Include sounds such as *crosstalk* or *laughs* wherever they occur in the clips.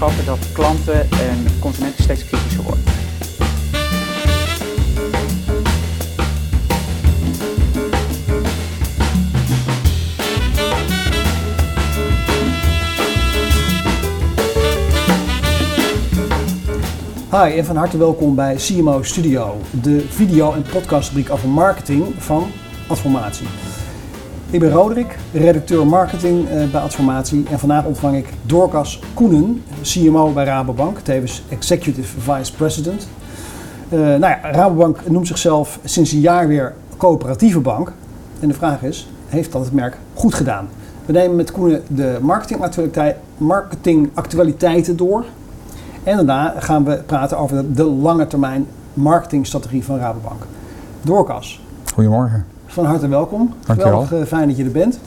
dat klanten en consumenten steeds kritischer worden. Hi en van harte welkom bij CMO Studio, de video- en podcastfabriek over marketing van Adformatie. Ik ben Roderick, redacteur marketing eh, bij Adformatie en vandaag ontvang ik Dorcas Koenen, CMO bij Rabobank, tevens Executive Vice President. Uh, nou ja, Rabobank noemt zichzelf sinds een jaar weer coöperatieve bank. En de vraag is, heeft dat het merk goed gedaan? We nemen met Koenen de marketingactualiteiten door en daarna gaan we praten over de lange termijn marketingstrategie van Rabobank. Doorkas. Goedemorgen. Van harte welkom. Dankjewel. Geweldig fijn dat je er bent.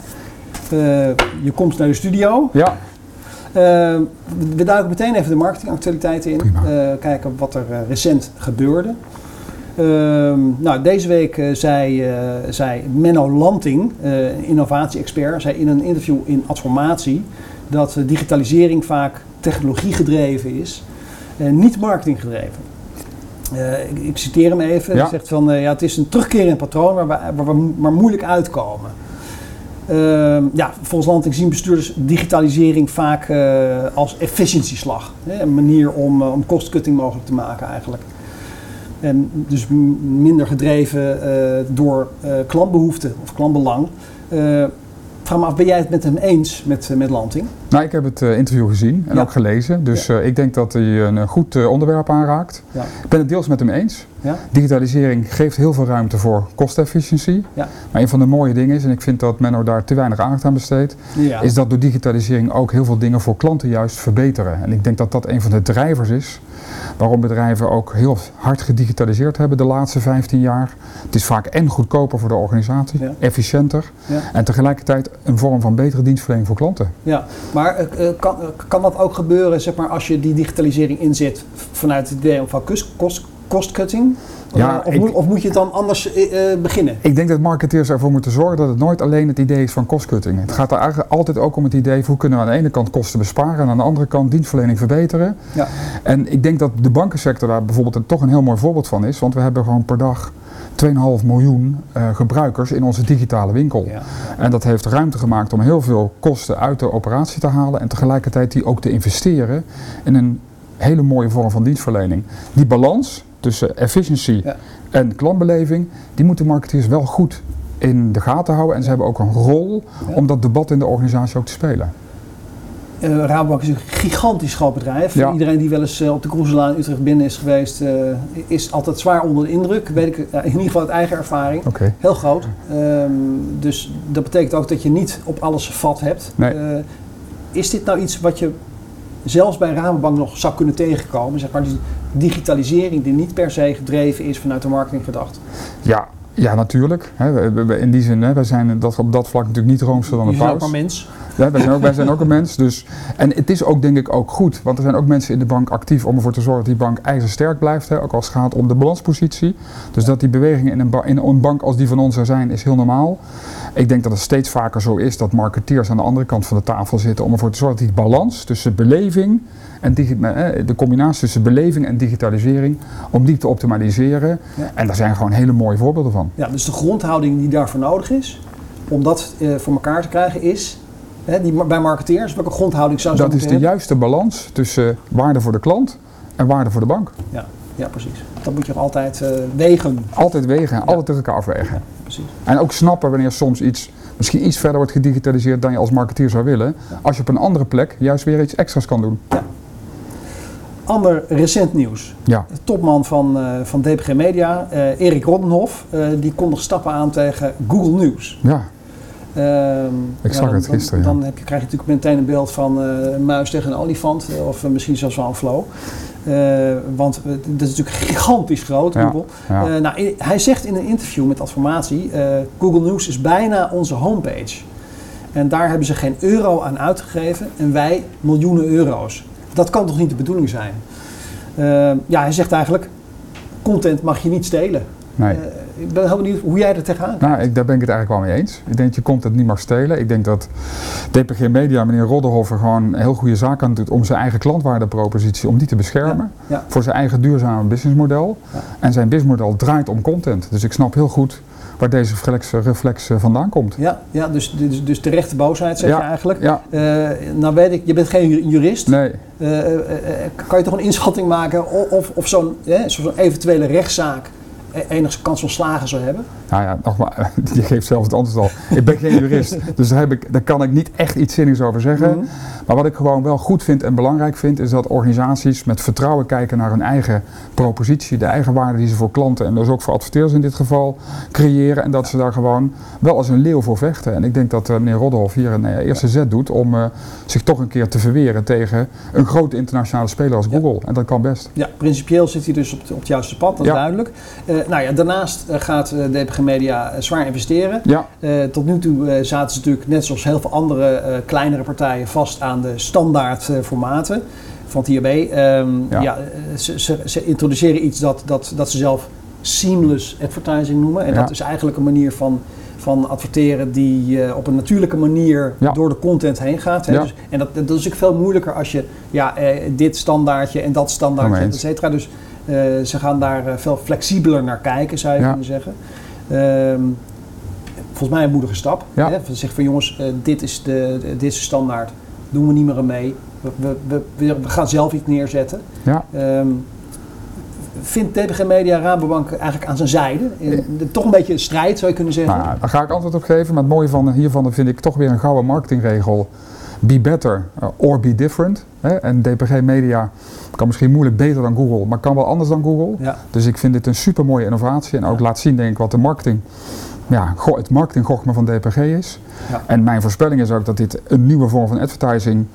Uh, je komt naar de studio. Ja. Uh, we duiken meteen even de marketingactualiteiten in. Uh, kijken wat er recent gebeurde. Ehm, nou, deze week zei, zei Menno Lanting, innovatie-expert, zei in een interview in Adformatie dat digitalisering vaak technologie gedreven is, uh, niet marketing gedreven. Uh, ik, ik, citeer hem even. Ja. Hij zegt van uh, ja, het is een terugkerend patroon waar we, waar we maar moeilijk uitkomen. Ehm, ja, volgens Lanting zien bestuurders digitalisering vaak als efficiëntieslag. Een manier om, om kostcutting mogelijk te maken eigenlijk. En dus minder gedreven door klantbehoeften of klantbelang vraag me af, ben jij het met hem eens, met, met Lanting? Nou, ik heb het uh, interview gezien en ja. ook gelezen. Dus ja. uh, ik denk dat hij een goed onderwerp aanraakt. Ik ben het deels met hem eens. Digitalisering geeft heel veel ruimte voor kostefficiëntie. Maar een van de mooie dingen is, en ik vind dat Menno daar te weinig aandacht aan besteedt, is dat door digitalisering ook heel veel dingen voor klanten juist verbeteren. En ik denk dat dat een van de drijvers is waarom bedrijven ook heel hard gedigitaliseerd hebben de laatste 15 jaar. Het is vaak en goedkoper voor de organisatie, efficiënter en tegelijkertijd een vorm van betere dienstverlening voor klanten. Ja, maar uh, kan, kan dat ook gebeuren zeg maar, als je die digitalisering inzet vanuit het idee van kost, cost-cutting? Ja, of, ik, moet, of, moet, je het dan anders uh, beginnen? Ik denk dat marketeers ervoor moeten zorgen dat het nooit alleen het idee is van kostcutting. Het gaat er eigenlijk altijd ook om het idee van hoe kunnen we aan de ene kant kosten besparen en aan de andere kant dienstverlening verbeteren. Ja. En ik denk dat de bankensector daar bijvoorbeeld een, toch een heel mooi voorbeeld van is, want we hebben gewoon per dag 2,5 miljoen uh, gebruikers in onze digitale winkel. Ja. En dat heeft ruimte gemaakt om heel veel kosten uit de operatie te halen en tegelijkertijd die ook te investeren in een hele mooie vorm van dienstverlening. Die balans tussen efficiëntie ja. en klantbeleving, die moeten marketeers wel goed in de gaten houden. En ze hebben ook een rol ja. om dat debat in de organisatie ook te spelen. Uh, Rabobank is een gigantisch groot bedrijf. Ja. Iedereen die wel eens uh, op de Kroeselaan Utrecht binnen is geweest, uh, is altijd zwaar onder de indruk. Weet ik in ieder geval uit eigen ervaring. Okay. Heel groot. Um, dus dat betekent ook dat je niet op alles vat hebt. Nee. is dit nou iets wat je zelfs bij Rabobank nog zou kunnen tegenkomen? Zeg maar die digitalisering die niet per se gedreven is vanuit de marketing gedacht? Ja, ja, natuurlijk. In die zin, wij zijn dat, op dat vlak natuurlijk niet roomser dan een paus. ook maar mens. Ja, wij, zijn ook, wij zijn ook een mens. Dus, en het is ook denk ik ook goed, want er zijn ook mensen in de bank actief om ervoor te zorgen dat die bank ijzersterk blijft. Hè, ook als het gaat om de balanspositie. Dus dat die bewegingen in een, ba in een bank als die van ons er zijn, is heel normaal. Ik denk dat het steeds vaker zo is dat marketeers aan de andere kant van de tafel zitten om ervoor te zorgen dat die balans tussen beleving en de combinatie tussen beleving en digitalisering, om die te optimaliseren. Ja. En daar zijn gewoon hele mooie voorbeelden van. Ja, dus de grondhouding die daarvoor nodig is, om dat uh, voor elkaar te krijgen, is Hè, die, bij marketeers, welke grondhouding zou ze Dat is de hebben? juiste balans tussen waarde voor de klant en waarde voor de bank. Ja, ja precies. Dat moet je altijd uh, wegen. Altijd wegen, ja. altijd tegen elkaar afwegen. Ja, precies. En ook snappen wanneer soms iets misschien iets verder wordt gedigitaliseerd dan je als marketeer zou willen. Ja. Als je op een andere plek juist weer iets extra's kan doen. Ja. Ander recent nieuws. Ja. De topman van, uh, van DPG Media, uh, Erik Roddenhoff, die kondigt stappen aan tegen Google News. Ja. Um, ik zag ja, het gisteren. Dan, dan heb je, krijg je natuurlijk meteen een beeld van uh, een muis tegen een olifant. Of uh, misschien zelfs wel een flow. Uh, want dat is natuurlijk gigantisch groot, Google. Ja. nou, hij zegt in een interview met Adformatie... Google News is bijna onze homepage. En daar hebben ze geen euro aan uitgegeven. En wij miljoenen euro's. Dat kan toch niet de bedoeling zijn? ja, hij zegt eigenlijk... Content mag je niet stelen. Nee. ik ben heel benieuwd hoe jij er tegenaan kijkt. Nou, ik, daar ben ik het eigenlijk wel mee eens. Ik denk, je komt het niet meer stelen. Ik denk dat DPG Media, meneer Rodderhofer, gewoon een heel goede zaak aan doet om zijn eigen klantwaardepropositie, om die te beschermen. Ja, ja. Voor zijn eigen duurzame businessmodel. Ja. En zijn businessmodel draait om content. Dus ik snap heel goed waar deze reflex, reflex eh, vandaan komt. Ja, ja dus, dus, dus terechte boosheid zeg Ja, je eigenlijk. Ja, Eh, nou weet ik, je bent geen ju- jurist. nee. Eh, kan je toch een inschatting maken of, of zo'n zo'n eventuele rechtszaak eh, enige kans van slagen zou hebben? Nou ja, nogmaals, *laughs* je geeft zelf het antwoord al. Ik ben geen jurist, *laughs* dus daar, heb ik, daar kan ik niet echt iets zinnigs over zeggen. Mhm. Maar wat ik gewoon wel goed vind en belangrijk vind, is dat organisaties met vertrouwen kijken naar hun eigen propositie, de eigen waarde die ze voor klanten en dus ook voor adverteerders in dit geval creëren. En dat ze daar gewoon wel als een leeuw voor vechten. En ik denk dat eh, meneer Rodderhoff hier een eh, eerste zet doet om eh, zich toch een keer te verweren tegen een grote internationale speler als Ja. Google. En dat kan best. Ja, principieel zit hij dus op, het- op het juiste pad, dat is Ja. duidelijk. Nou ja, daarnaast eh, gaat eh, DPG Media eh, zwaar investeren. Ja, Eh, tot nu toe eh, zaten ze natuurlijk, net zoals heel veel andere eh, kleinere partijen, vast aan de standaard eh, formaten van het IAB. Ehm, ja. Ja. eh, ze, ze, ze introduceren iets dat, dat, dat ze zelf seamless advertising noemen. En Ja. dat is eigenlijk een manier van, van adverteren die eh, op een natuurlijke manier Ja. door de content heen gaat. Hè. Dus, en dat, dat is natuurlijk veel moeilijker als je ja, eh, dit standaardje en dat standaardje, et cetera. Dus eh, ze gaan daar eh, veel flexibeler naar kijken, zou je Ja. kunnen zeggen. Ehm, volgens mij een moedige stap. Ja. Hè? Van zeggen van jongens, eh, dit, is de, dit is de standaard. Doen we niet meer aan mee. We, we, we, gaan zelf iets neerzetten. ja. Ehm, vindt DPG Media Rabobank eigenlijk aan zijn zijde? Eh, de- toch een beetje een strijd zou je kunnen zeggen. Nou, daar ga ik antwoord op geven. Maar het mooie van, hiervan vind ik toch weer een gouden marketingregel. Be better uh, or be different. Hè? En DPG Media kan misschien moeilijk beter dan Google, maar kan wel anders dan Google. Ja. Dus ik vind dit een super mooie innovatie. En ook laat zien denk ik wat de marketing, ja, het marketinggochme van DPG is. Ja. En mijn voorspelling is ook dat dit een nieuwe vorm van advertising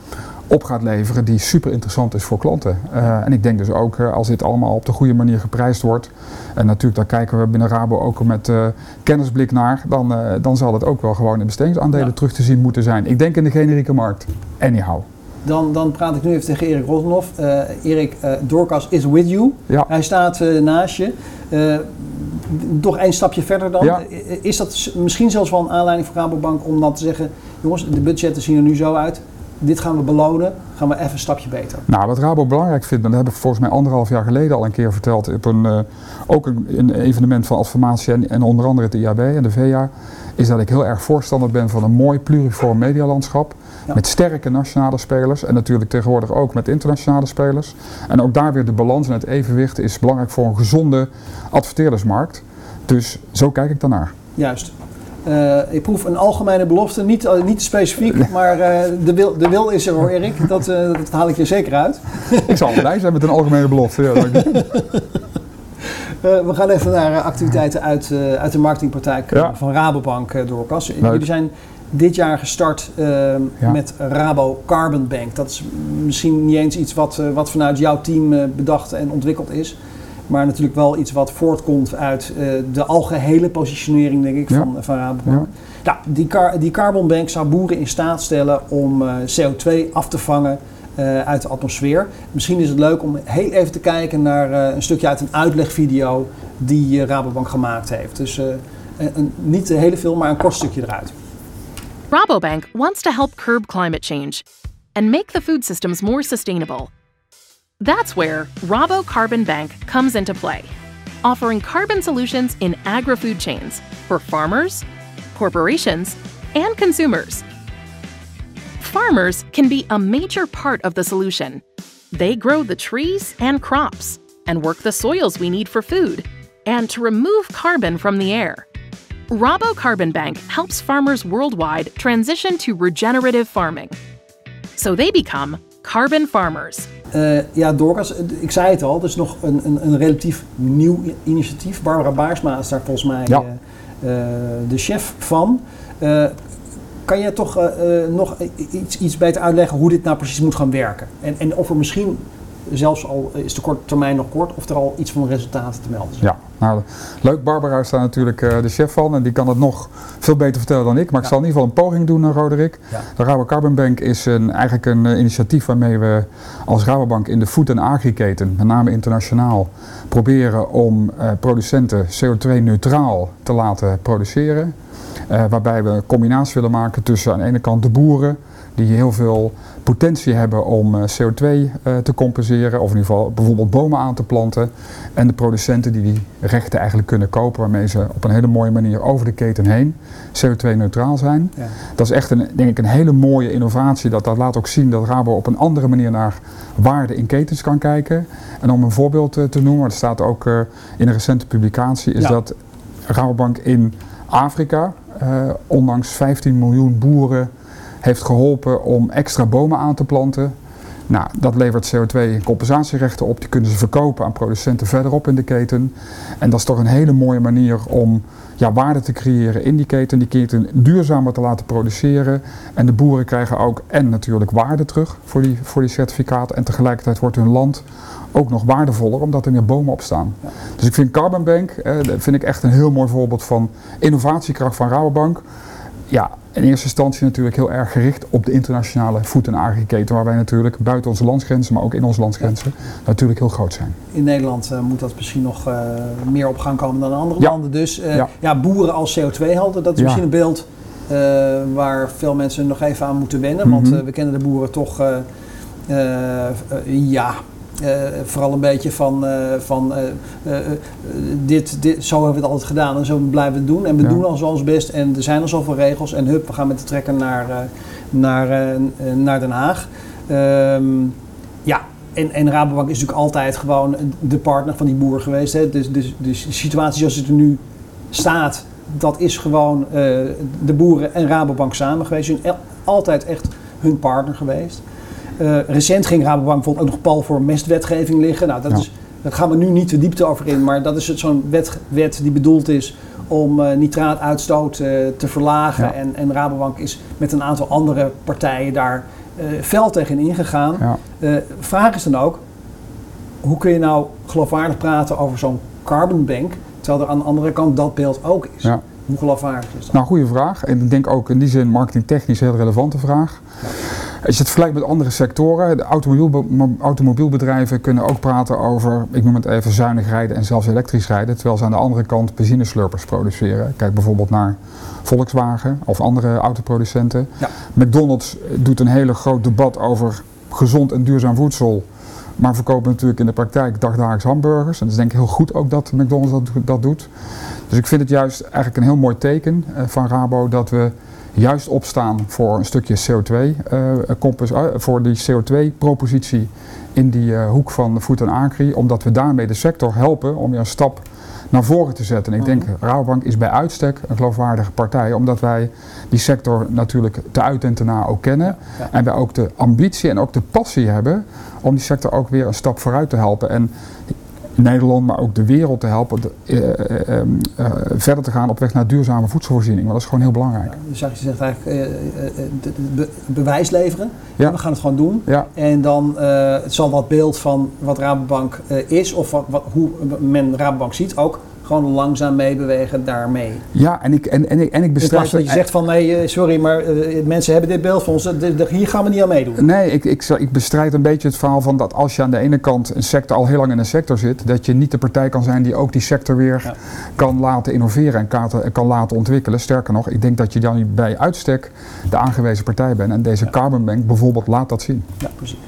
op gaat leveren die super interessant is voor klanten. Eh, en ik denk dus ook eh, als dit allemaal op de goede manier geprijsd wordt. En natuurlijk daar kijken we binnen Rabo ook met eh, kennisblik naar. Dan, dan zal het ook wel gewoon in bestedingsaandelen Ja. terug te zien moeten zijn. Ik denk in de generieke markt. Anyhow. Dan, dan praat ik nu even tegen Erik Rosenhoff. Erik, Dorcas is with you. Ja. Hij staat naast je. Toch één stapje verder dan. Ja. Is dat misschien zelfs wel een aanleiding voor Rabobank om dan te zeggen... jongens, de budgetten zien er nu zo uit. Dit gaan we belonen. Gaan we even een stapje beter. Nou, wat Rabo belangrijk vindt, en dat heb ik volgens mij anderhalf jaar geleden al een keer verteld, op een, eh, ook een, een evenement van Adformatie en, en onder andere het IAB en de VA, is dat ik heel erg voorstander ben van een mooi pluriform medialandschap. Ja. Met sterke nationale spelers en natuurlijk tegenwoordig ook met internationale spelers. En ook daar weer de balans en het evenwicht is belangrijk voor een gezonde adverteerdersmarkt. Dus zo kijk ik daarnaar. Juist. Eh, ik proef een algemene belofte, niet, eh, niet specifiek, maar eh, de, wil, de wil is er hoor Erik. Dat, dat haal ik je zeker uit. Ik zal blij zijn met een algemene belofte. Ja, *laughs* we gaan even naar activiteiten uit, uit de marketingpraktijk Ja. van Rabobank Doorkas. Leuk. Jullie zijn dit jaar gestart eh, Ja. met Rabo Carbon Bank. Dat is misschien niet eens iets wat, wat vanuit jouw team bedacht en ontwikkeld is. Maar natuurlijk wel iets wat voortkomt uit eh, de algehele positionering, denk ik, Ja. van, van Rabobank. Ja. Nou, die, car, die Carbon Bank zou boeren in staat stellen om eh, CO2 af te vangen eh, uit de atmosfeer. Misschien is het leuk om heel even te kijken naar eh, een stukje uit een uitlegvideo die eh, Rabobank gemaakt heeft. Dus eh, een, een- niet de hele film, maar een kort stukje eruit. Rabobank wants to help curb climate change and make the food systems more sustainable. That's where Rabo Carbon Bank comes into play, offering carbon solutions in agri food chains for farmers, corporations, and consumers. Farmers can be a major part of the solution. They grow the trees and crops and work the soils we need for food and to remove carbon from the air. Rabo Carbon Bank helps farmers worldwide transition to regenerative farming. So they become carbon farmers. Eh, ja, Dorcas, ik zei het al, het is nog een, een, een relatief nieuw initiatief. Barbara Baarsma is daar volgens mij Ja. eh, eh, de chef van. Eh, kan je toch nog iets, iets beter uitleggen hoe dit nou precies moet gaan werken? En, en of er misschien zelfs al is de korte termijn nog kort, of er al iets van resultaten te melden zijn. Ja, nou, leuk. Barbara is daar natuurlijk uh, de chef van en die kan het nog veel beter vertellen dan ik. Maar ik zal in ieder geval een poging doen, Roderick. Ja. De Rabo Carbon Bank is een, eigenlijk een uh, initiatief waarmee we als Rabobank in de food- en agri-keten, met name internationaal, proberen om producenten CO2-neutraal te laten produceren. waarbij we een combinatie willen maken tussen aan de ene kant de boeren, die heel veel potentie hebben om eh, CO2 eh, te compenseren, of in ieder geval bijvoorbeeld bomen aan te planten. En de producenten die die rechten eigenlijk kunnen kopen, waarmee ze op een hele mooie manier over de keten heen CO2-neutraal zijn. Ja. Dat is echt een, denk ik, een hele mooie innovatie. Dat, dat laat ook zien dat Rabo op een andere manier naar waarde in ketens kan kijken. En om een voorbeeld eh, te noemen, dat staat ook in een recente publicatie, is dat Rabobank in Afrika, ondanks 15 miljoen boeren heeft geholpen om extra bomen aan te planten. Nou, dat levert CO2-compensatierechten op. Die kunnen ze verkopen aan producenten verderop in de keten. En dat is toch een hele mooie manier om ja, waarde te creëren in die keten. Die keten duurzamer te laten produceren. En de boeren krijgen ook en natuurlijk waarde terug voor die, voor die certificaten. En tegelijkertijd wordt hun land ook nog waardevoller omdat er meer bomen op staan. Dus ik vind Carbon Bank eh, vind ik echt een heel mooi voorbeeld van innovatiekracht van Rabobank. Ja, in eerste instantie natuurlijk heel erg gericht op de internationale voed- en agriketen, waar wij natuurlijk buiten onze landsgrenzen, maar ook in onze landsgrenzen, natuurlijk heel groot zijn. In Nederland uh, moet dat misschien nog uh, meer op gang komen dan in andere landen. Dus uh, ja. ja. boeren als CO2-helden, dat is misschien een beeld waar veel mensen nog even aan moeten wennen. Want mhm. we kennen de boeren toch ja, uh, vooral een beetje van, uh, van uh, dit, dit, zo hebben we het altijd gedaan en zo blijven we het doen. En we ja. doen al zo ons best en er zijn al zoveel regels. En hup, we gaan met de trekker naar, naar, naar Den Haag. Um, ja, en, en Rabobank is natuurlijk altijd gewoon de partner van die boer geweest. Hè. Dus, dus, dus de situatie zoals het er nu staat, dat is gewoon de boeren en Rabobank samen geweest. Ze zijn altijd echt hun partner geweest. Uh, recent ging Rabobank bijvoorbeeld ook nog pal voor mestwetgeving liggen. Nou, dat is, daar gaan we nu niet de diepte over in, maar dat is zo'n wet, wet die bedoeld is om uh, nitraatuitstoot uh, te verlagen. Ja. En, en Rabobank is met een aantal andere partijen daar fel tegen ingegaan. Ja. vraag is dan ook, hoe kun je nou geloofwaardig praten over zo'n carbon bank, terwijl er aan de andere kant dat beeld ook is? Ja. Hoe geloofwaardig is dat? Nou, goede vraag. En ik denk ook in die zin marketingtechnisch een heel relevante vraag. Als je het vergelijkt met andere sectoren, de automobiel, automobielbedrijven kunnen ook praten over, ik noem het even, zuinig rijden en zelfs elektrisch rijden, terwijl ze aan de andere kant benzineslurpers produceren. Kijk bijvoorbeeld naar Volkswagen of andere autoproducenten. Ja. McDonald's doet een hele groot debat over gezond en duurzaam voedsel. Maar verkopen natuurlijk in de praktijk dagdagelijks hamburgers. En dat is denk ik heel goed ook dat McDonald's dat, dat doet. Dus ik vind het juist eigenlijk een heel mooi teken uh, van Rabo dat we juist opstaan voor een stukje CO2, uh, eh, uh, voor die CO2-propositie in die uh, hoek van voet en agri, omdat we daarmee de sector helpen om je een stap naar voren te zetten. En ik denk, mhm. Rabobank is bij uitstek een geloofwaardige partij, omdat wij die sector natuurlijk te uit en te na ook kennen. En wij ook de ambitie en ook de passie hebben om die sector ook weer een stap vooruit te helpen. En Nederland, maar ook de wereld te helpen uh, uh, verder te gaan op weg naar duurzame voedselvoorziening. Want dat is gewoon heel belangrijk. Ja, dus je zegt eigenlijk be bewijs leveren. Ja. We gaan het gewoon doen. Ja. En dan het zal wat beeld van wat Rabobank is of wat, wat, hoe men Rabobank ziet ook gewoon langzaam meebewegen daarmee. Ja, en ik, en, en ik, en ik bestrijd... dat je zegt van nee, eh, sorry, maar uh, mensen hebben dit beeld van ons, hier gaan we niet aan meedoen. Nee, ik, ik, ik bestrijd een beetje het verhaal van dat als je aan de ene kant een sector al heel lang in een sector zit, dat je niet de partij kan zijn die ook die sector weer ja. kan laten innoveren en kan, kan laten ontwikkelen. Sterker nog, ik denk dat je dan bij uitstek de aangewezen partij bent en deze ja. Carbon Bank bijvoorbeeld laat dat zien. Ja, precies.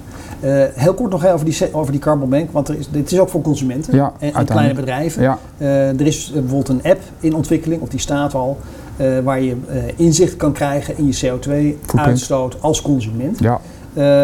Uh, heel kort nog over die, over die Carbon Bank, want er is, dit is ook voor consumenten ja, en, en, kleine bedrijven. Ja. Uh, er is bijvoorbeeld een app in ontwikkeling, of die staat al, uh, waar je inzicht kan krijgen in je CO2-uitstoot als consument. Ja.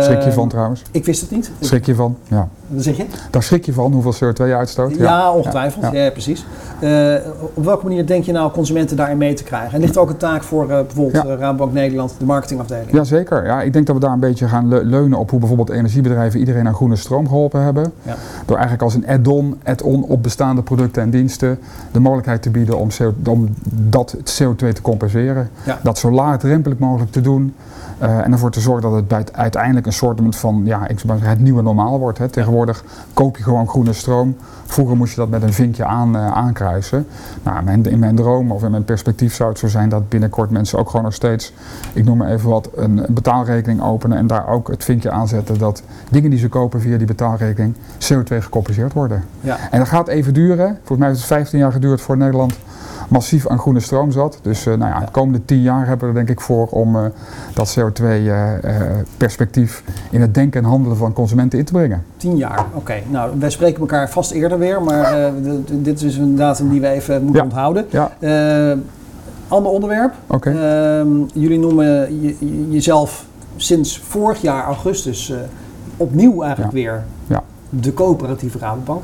Schrik je van trouwens? Ik wist het niet. Schrik je van, ja. Zeg je? Daar schrik je van, hoeveel CO2 je uitstoot? Ja, ja ongetwijfeld. Ja, ja. precies. Uh, op welke manier denk je nou consumenten daarin mee te krijgen? En ligt er ook een taak voor uh, bijvoorbeeld uh, Rabobank Nederland, de marketingafdeling? Jazeker. Ja, ik denk dat we daar een beetje gaan leunen op hoe bijvoorbeeld energiebedrijven iedereen aan groene stroom geholpen hebben. Ja. Door eigenlijk als een add-on add op bestaande producten en diensten de mogelijkheid te bieden om, CO om dat CO2 te compenseren. Dat zo laagdrempelig mogelijk te doen. en ervoor te zorgen dat het bij het uiteindelijk een soort van ja, ik zou het nieuwe normaal wordt. Hè. Tegenwoordig tegenwoordig koop je gewoon groene stroom. Vroeger moest je dat met een vinkje aan, uh, aankruisen. Nou, in mijn droom of in mijn perspectief zou het zo zijn dat binnenkort mensen ook gewoon nog steeds, ik noem maar even wat, een betaalrekening openen en daar ook het vinkje aanzetten dat dingen die ze kopen via die betaalrekening CO2 gecompenseerd worden. Ja. En dat gaat even duren. Volgens mij heeft het 15 jaar geduurd voor Nederland massief aan groene stroom zat. Dus uh, nou ja, de komende tien jaar hebben we er denk ik voor om uh, dat CO2-perspectief uh, in het denken en handelen van consumenten in te brengen. Tien jaar, oké. Nou, wij spreken elkaar vast eerder weer, maar dit is een datum die we even moeten ja. onthouden. Ja. ander onderwerp. Okay. Ehm, jullie noemen jezelf sinds vorig jaar augustus opnieuw eigenlijk ja. weer ja. de coöperatieve Rabobank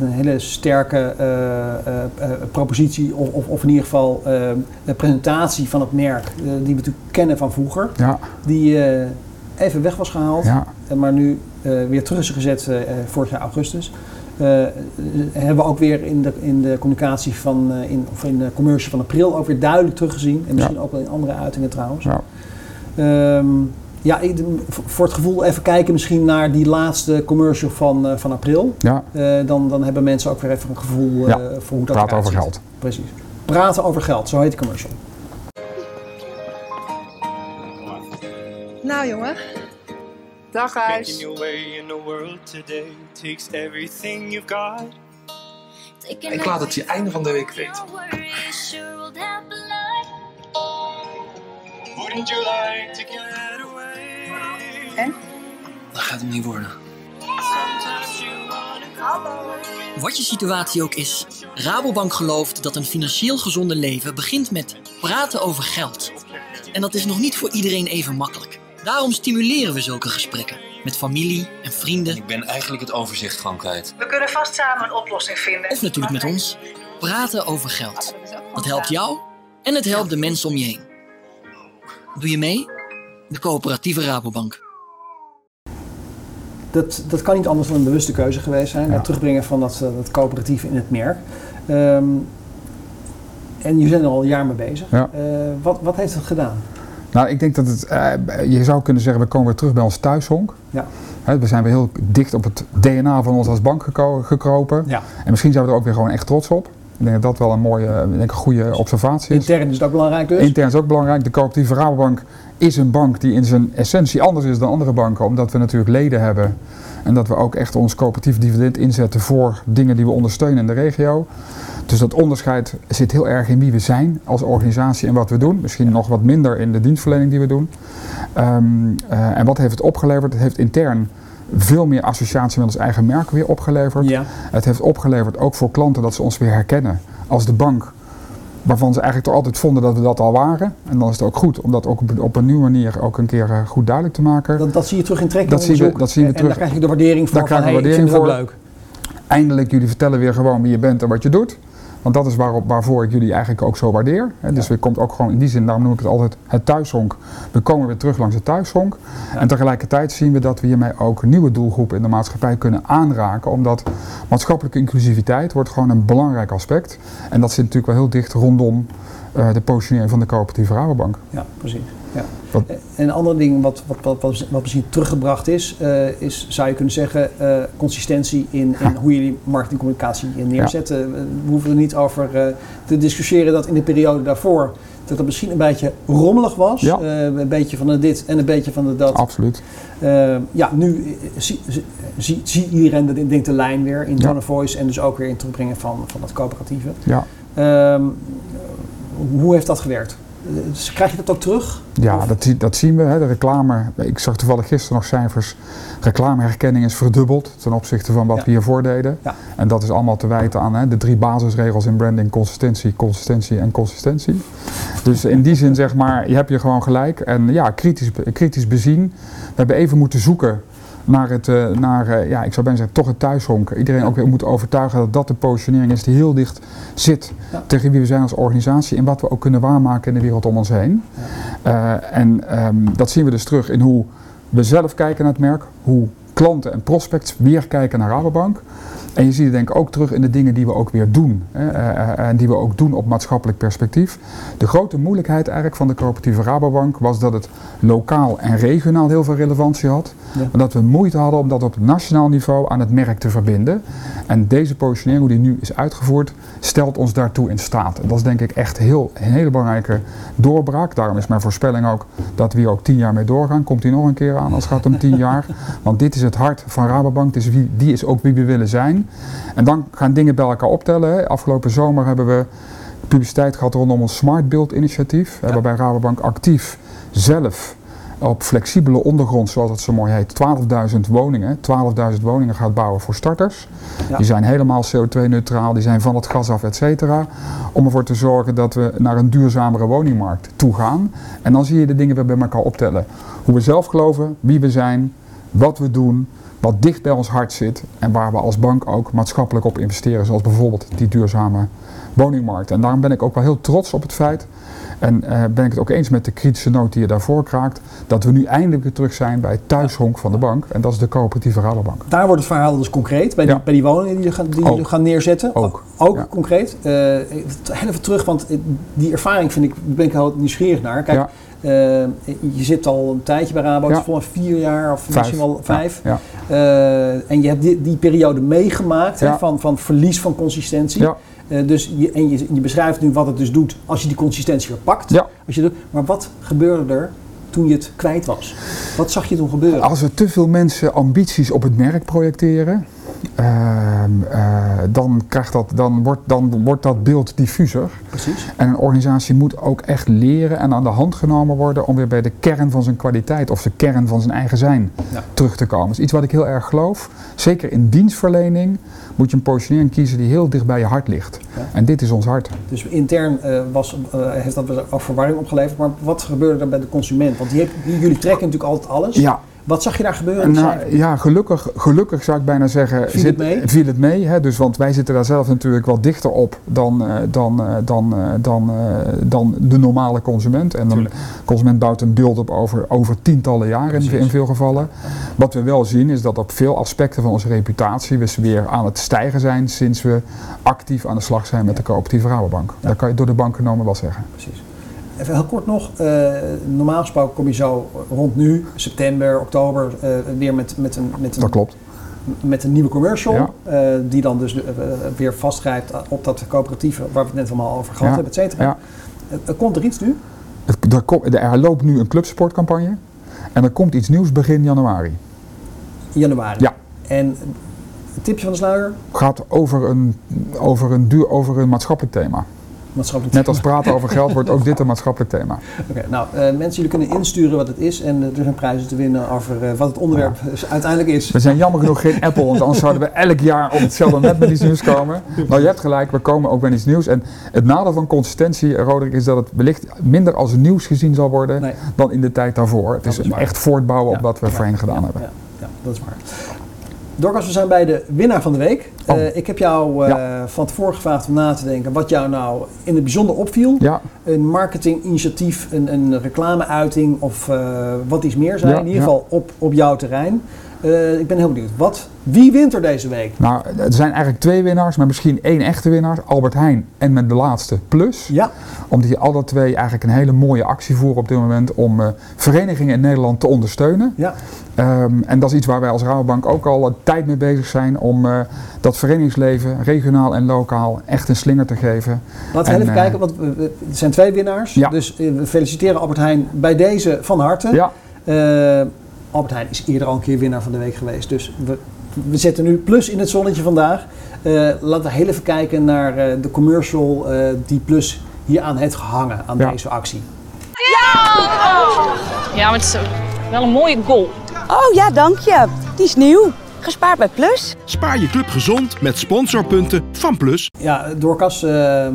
een hele sterke uh, uh, propositie, of, of, of, in ieder geval de presentatie van het merk, die we natuurlijk kennen van vroeger, ja. die even weg was gehaald, ja. maar nu weer terug is gezet vorig jaar augustus. hebben we ook weer in de, in de communicatie van, in, of in de commercial van april ook weer duidelijk teruggezien. En misschien ook wel in andere uitingen trouwens. Ja. Um, ja, voor het gevoel even kijken misschien naar die laatste commercial van, uh, van april. Ja. Uh, dan, dan hebben mensen ook weer even een gevoel uh, ja. voor hoe dat Praten over geld. Precies. Praten over geld, zo heet de commercial. Nou jongen. Dag huis. Ik laat het je einde van de week weten. Wouldn't you like to get en? Dat gaat hem niet worden. Wat je situatie ook is, Rabobank gelooft dat een financieel gezonde leven begint met praten over geld. En dat is nog niet voor iedereen even makkelijk. Daarom stimuleren we zulke gesprekken met familie en vrienden. Ik ben eigenlijk het overzicht gewoon kwijt. We kunnen vast samen een oplossing vinden. Of natuurlijk met ons. Praten over geld. Dat helpt jou en het helpt de mensen om je heen. Doe je mee? De coöperatieve Rabobank dat, dat kan niet anders dan een bewuste keuze geweest zijn. Het terugbrengen van dat, eh, dat coöperatief in het merk. Ehm, en je bent er al een jaar mee bezig. Ja. Uh, wat, wat heeft het gedaan? Nou, ik denk dat het, uh, je zou kunnen zeggen, we komen weer terug bij ons thuishonk. Ja. we zijn weer heel dicht op het DNA van ons als bank gekropen. Ja. En misschien zijn we er ook weer gewoon echt trots op. Ik denk dat dat wel een mooie, denk een goede observatie is. Intern is ook belangrijk dus? Intern is ook belangrijk. De coöperatieve Rabobank is een bank die in zijn essentie anders is dan andere banken, omdat we natuurlijk leden hebben en dat we ook echt ons coöperatief dividend inzetten voor dingen die we ondersteunen in de regio. Dus dat onderscheid zit heel erg in wie we zijn als organisatie en wat we doen. Misschien nog wat minder in de dienstverlening die we doen. Ehm, eh, en wat heeft het opgeleverd? Het heeft intern veel meer associatie met ons eigen merk weer opgeleverd. Ja. Het heeft opgeleverd ook voor klanten dat ze ons weer herkennen als de bank waarvan ze eigenlijk toch altijd vonden dat we dat al waren. En dan is het ook goed om dat ook op, een nieuwe manier ook een keer eh, goed duidelijk te maken. Dat, dat zie je terug in trekken. Dat, zien we, dat zien we en, terug. En daar krijg je de waardering voor. Daar krijg je waardering voor. leuk. Eindelijk, jullie vertellen weer gewoon wie je bent en wat je doet. Want dat is waarop, waarvoor ik jullie eigenlijk ook zo waardeer. Hè. Dus ja. we komt ook gewoon in die zin, daarom noem ik het altijd het thuishonk. We komen weer terug langs het thuishonk. En tegelijkertijd zien we dat we hiermee ook nieuwe doelgroepen in de maatschappij kunnen aanraken. Omdat maatschappelijke inclusiviteit wordt gewoon een belangrijk aspect. En dat zit natuurlijk wel heel dicht rondom uh, de positionering van de coöperatieve Rabobank. Ja, precies. Ja. En een ander ding wat, wat, wat, wat, wat misschien teruggebracht is, uh, is, zou je kunnen zeggen, uh, consistentie in, in hoe jullie marketingcommunicatie neerzetten. Ja. We hoeven er niet over uh, te discussiëren dat in de periode daarvoor dat het misschien een beetje rommelig was. Ja. een beetje van de dit en een beetje van de dat. Absoluut. ja, nu zie, zie, zie iedereen de, denk de lijn weer in Tone Voice en dus ook weer in terugbrengen van, van het coöperatieve. Ja. Um, hoe heeft dat gewerkt? Dus krijg je dat ook terug? Ja, dat, dat, zien we. Hè. De reclame, ik zag toevallig gisteren nog cijfers. Reclameherkenning is verdubbeld ten opzichte van wat we hiervoor deden. Ja. En dat is allemaal te wijten aan hè, de drie basisregels in branding: consistentie, consistentie en consistentie. Dus in die zin zeg maar, je hebt je gewoon gelijk. En ja, kritisch, kritisch bezien. We hebben even moeten zoeken naar het, uh, naar, uh, ja, ik zou bijna zeggen, toch het thuishonk. Iedereen ook weer moet overtuigen dat dat de positionering is die heel dicht zit tegen wie we zijn als organisatie en wat we ook kunnen waarmaken in de wereld om ons heen. Ja. Uh, en um, dat zien we dus terug in hoe we zelf kijken naar het merk, hoe klanten en prospects weer kijken naar Rabobank. En je ziet het denk ik ook terug in de dingen die we ook weer doen. Hè, en die we ook doen op maatschappelijk perspectief. De grote moeilijkheid eigenlijk van de coöperatieve Rabobank was dat het lokaal en regionaal heel veel relevantie had. Maar dat we moeite hadden om dat op nationaal niveau aan het merk te verbinden. En deze positionering, hoe die nu is uitgevoerd, stelt ons daartoe in staat. En dat is denk ik echt heel, een hele belangrijke doorbraak. Daarom is mijn voorspelling ook dat we hier ook tien jaar mee doorgaan. Komt hij nog een keer aan als het gaat om tien jaar. Want dit is het hart van Rabobank. Dus wie, die is ook wie we willen zijn. En dan gaan dingen bij elkaar optellen. Afgelopen zomer hebben we publiciteit gehad rondom ons Smart Build initiatief. Ja. Waarbij Rabobank actief zelf op flexibele ondergrond, zoals het zo mooi heet, 12.000 woningen. 12.000 woningen gaat bouwen voor starters. Die zijn helemaal CO2-neutraal, die zijn van het gas af, et cetera. Om ervoor te zorgen dat we naar een duurzamere woningmarkt toe gaan. En dan zie je de dingen weer bij elkaar optellen. Hoe we zelf geloven, wie we zijn, wat we doen, wat dicht bij ons hart zit en waar we als bank ook maatschappelijk op investeren, zoals bijvoorbeeld die duurzame woningmarkt. En daarom ben ik ook wel heel trots op het feit en uh, ben ik het ook eens met de kritische noot die je daarvoor kraakt, dat we nu eindelijk weer terug zijn bij het thuishonk van de bank. En dat is de coöperatieve Rabobank. Daar wordt het verhaal dus concreet, bij die, bij die woningen die jullie gaan, die gaan neerzetten. Ook. Ook ja. concreet. Uh, heel even terug, want die ervaring vind ik, ben ik heel nieuwsgierig naar. Kijk, uh, je zit al een tijdje bij Rabo, ja. volgens vier jaar of vijf. misschien wel vijf. Ja. Uh, en je hebt die, die periode meegemaakt van, van verlies van consistentie. Uh, dus je, en je, je, beschrijft nu wat het dus doet als je die consistentie weer pakt. Als je doet, maar wat gebeurde er toen je het kwijt was? Wat zag je toen gebeuren? Als er te veel mensen ambities op het merk projecteren, uh, uh, dan, krijgt dat, dan, wordt, dan wordt dat beeld diffuser. Precies. En een organisatie moet ook echt leren en aan de hand genomen worden om weer bij de kern van zijn kwaliteit of de kern van zijn eigen zijn ja. terug te komen. Dat is iets wat ik heel erg geloof. Zeker in dienstverlening moet je een positionering kiezen die heel dicht bij je hart ligt. Ja. En dit is ons hart. Dus intern uh, was, heeft dat ook verwarring opgeleverd, maar wat gebeurde er bij de consument? Want die heeft, jullie trekken natuurlijk altijd alles. Ja. Wat zag je daar gebeuren? Nou, ja, gelukkig, gelukkig zou ik bijna zeggen. Viel het mee? Viel het mee hè? Dus, want wij zitten daar zelf natuurlijk wat dichter op dan, uh, dan, uh, dan, uh, dan, dan de normale consument. En de consument bouwt een beeld op over, over tientallen jaren in, in, veel gevallen. Wat we wel zien is dat op veel aspecten van onze reputatie we weer aan het stijgen zijn sinds we actief aan de slag zijn met de coöperatieve Rabobank. Ja. Dat kan je door de bank genomen wel zeggen. Precies. Even heel kort nog. Uh, normaal gesproken kom je zo rond nu, september, oktober, uh, weer met, met, een, met, een, dat klopt. met een nieuwe commercial. Ja. Uh, die dan dus weer vastgrijpt op dat coöperatieve waar we het net allemaal over gehad ja. hebben, et cetera. Ja. komt er iets nu? Het, er, kom, er loopt nu een clubsportcampagne. En er komt iets nieuws begin januari. Januari? Ja. En een tipje van de sluier? gaat over een, over een, duur, over een maatschappelijk thema. Maatschappelijk Net als praten over geld wordt ook dit een *laughs* maatschappelijk thema. Oké, okay, nou uh, mensen jullie kunnen insturen wat het is en uh, er zijn prijzen te winnen over uh, wat het onderwerp ja. uiteindelijk is. We zijn jammer genoeg geen Apple, want anders zouden we elk jaar op hetzelfde net met iets nieuws komen. Nou, je hebt gelijk, we komen ook met iets nieuws. En het nadeel van consistentie, Roderick, is dat het wellicht minder als nieuws gezien zal worden nee. dan in de tijd daarvoor. Het is, echt voortbouwen ja. op wat we ja. voorheen gedaan hebben. Ja, dat is waar. Dorcas, we zijn bij de winnaar van de week. Oh. Uh, ik heb jou uh, ja. van tevoren gevraagd om na te denken wat jou nou in het bijzonder opviel. Ja. Een marketinginitiatief, een, een reclameuiting of uh, wat iets meer zijn. Ja, in ieder geval op, op jouw terrein. Uh, ik ben heel benieuwd. Wat, wie wint er deze week? Nou, er zijn eigenlijk twee winnaars, maar misschien één echte winnaar. Albert Heijn en met de laatste Plus. Ja. Omdat die alle twee eigenlijk een hele mooie actie voeren op dit moment om uh, verenigingen in Nederland te ondersteunen. Ja. Um, en dat is iets waar wij als Rabobank ook al een tijd mee bezig zijn om uh, dat verenigingsleven, regionaal en lokaal, echt een slinger te geven. Laten we en, even kijken, want er zijn twee winnaars. Ja. Dus we feliciteren Albert Heijn bij deze van harte. Ja. Albert Heijn is eerder al een keer winnaar van de week geweest. Dus we, we zetten nu plus in het zonnetje vandaag. Uh, laten we heel even kijken naar uh, de commercial uh, die plus hier aan heeft gehangen aan Ja. deze actie. Ja, maar het is wel een mooie goal. Oh ja, dank je. Die is nieuw. Gespaard bij Plus. Spaar je club gezond met sponsorpunten van Plus. Ja, Doorkas uh,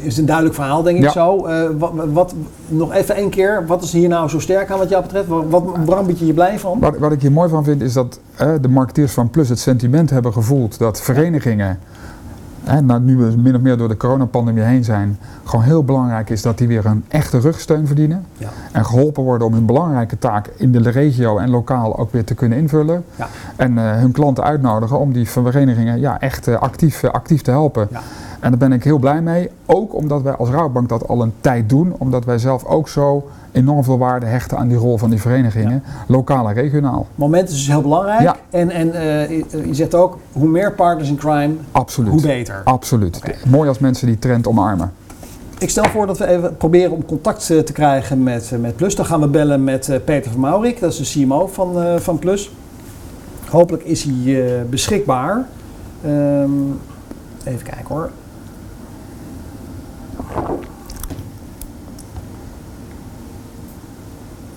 is een duidelijk verhaal, denk ik Ja. zo. Uh, wat, wat, nog even één keer, wat is hier nou zo sterk aan wat jou betreft? Wat, wat waarom bied je je blij van? Wat, wat ik hier mooi van vind is dat eh, de marketeers van Plus het sentiment hebben gevoeld dat verenigingen hè, nu we min of meer door de coronapandemie heen zijn, gewoon heel belangrijk is dat die weer een echte rugsteun verdienen. Ja. En geholpen worden om hun belangrijke taak in de regio en lokaal ook weer te kunnen invullen. Ja. En eh, hun klanten uitnodigen om die verenigingen ja, echt eh, actief, eh, actief te helpen. Ja. En daar ben ik heel blij mee. Ook omdat wij als Rabobank dat al een tijd doen. Omdat wij zelf ook zo enorm veel waarde hechten aan die rol van die verenigingen. Lokaal en regionaal. Moment is dus heel belangrijk. Ja. En, en eh, je- zegt ook, hoe meer partners in crime, Absoluut. hoe beter. Absoluut. Mooi als mensen die trend omarmen. Ik stel voor dat we even proberen om contact eh, te krijgen met, eh, met Plus. Dan gaan we bellen met Peter van Maurik, dat is de CMO van, van Plus. Hopelijk is hij beschikbaar. Ehm, even kijken hoor.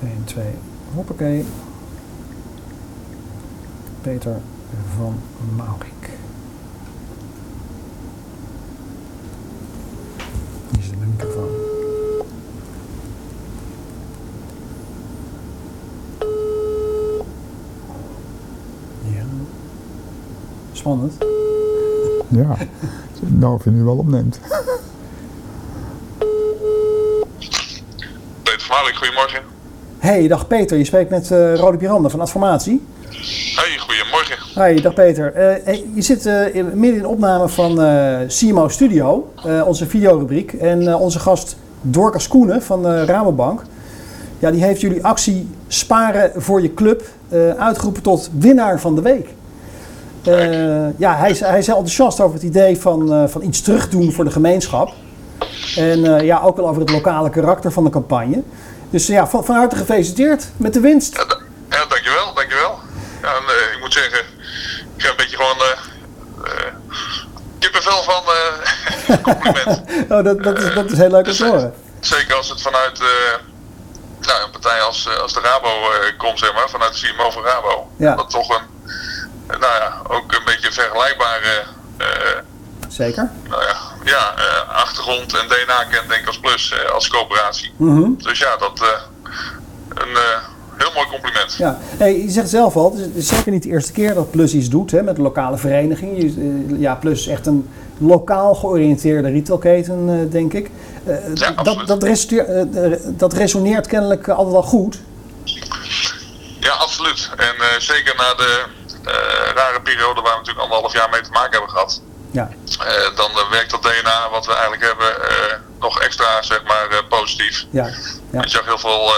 Eén, twee, hoppakee. Peter van Maurik. Hier zit mijn microfoon. Ja. Spannend. Ja. nou, of je nu wel opneemt. *laughs* Goedemorgen. Hey, dag Peter. Je spreekt met eh Rode Piranda van Adformatie. Hey, goedemorgen. Hey, dag Peter. Eh, hey, je zit eh, in- midden in de opname van eh CMO Studio, eh, onze videorubriek. En eh, onze gast Dorcas Koenen van eh, Rabobank. Ja, die heeft jullie actie Sparen voor je club eh, uitgeroepen tot winnaar van de week. Eh, ja, hij is, hij is heel enthousiast over het idee van, eh, van iets terugdoen voor de gemeenschap. En eh, ja, ook wel over het lokale karakter van de campagne. Dus ja, van, van harte gefeliciteerd met de winst. Ja, da- ja dankjewel, dankjewel. Ja, en, eh, ik moet zeggen, ik heb een beetje gewoon eh eh, kippenvel van *laughs* compliment. *laughs* Oh, dat, dat, is, dat is heel leuk om te horen. Zeker als het vanuit nou, een partij als, als de Rabo komt, zeg maar, vanuit de CMO van Rabo. Ja. Dat toch een, nou ja, ook een beetje vergelijkbare Zeker. nou ja, ja, eh, achtergrond en DNA kent, denk ik als plus, eh, als coöperatie. Mhm. Dus ja, dat eh, een heel mooi compliment. Ja, hey, je zegt zelf al, het is- zeker niet de eerste keer dat Plus iets doet hè, met lokale vereniging. Je, ja, Plus is echt een lokaal georiënteerde retailketen, denk ik. Ja, dat, dat, dat resoneert kennelijk altijd wel goed. Ja, absoluut. En zeker na de rare periode waar we natuurlijk anderhalf jaar mee te maken hebben gehad. Ja, eh, dan eh, werkt dat DNA wat we eigenlijk hebben eh, nog extra zeg maar, positief. ja, ja. Je zag heel veel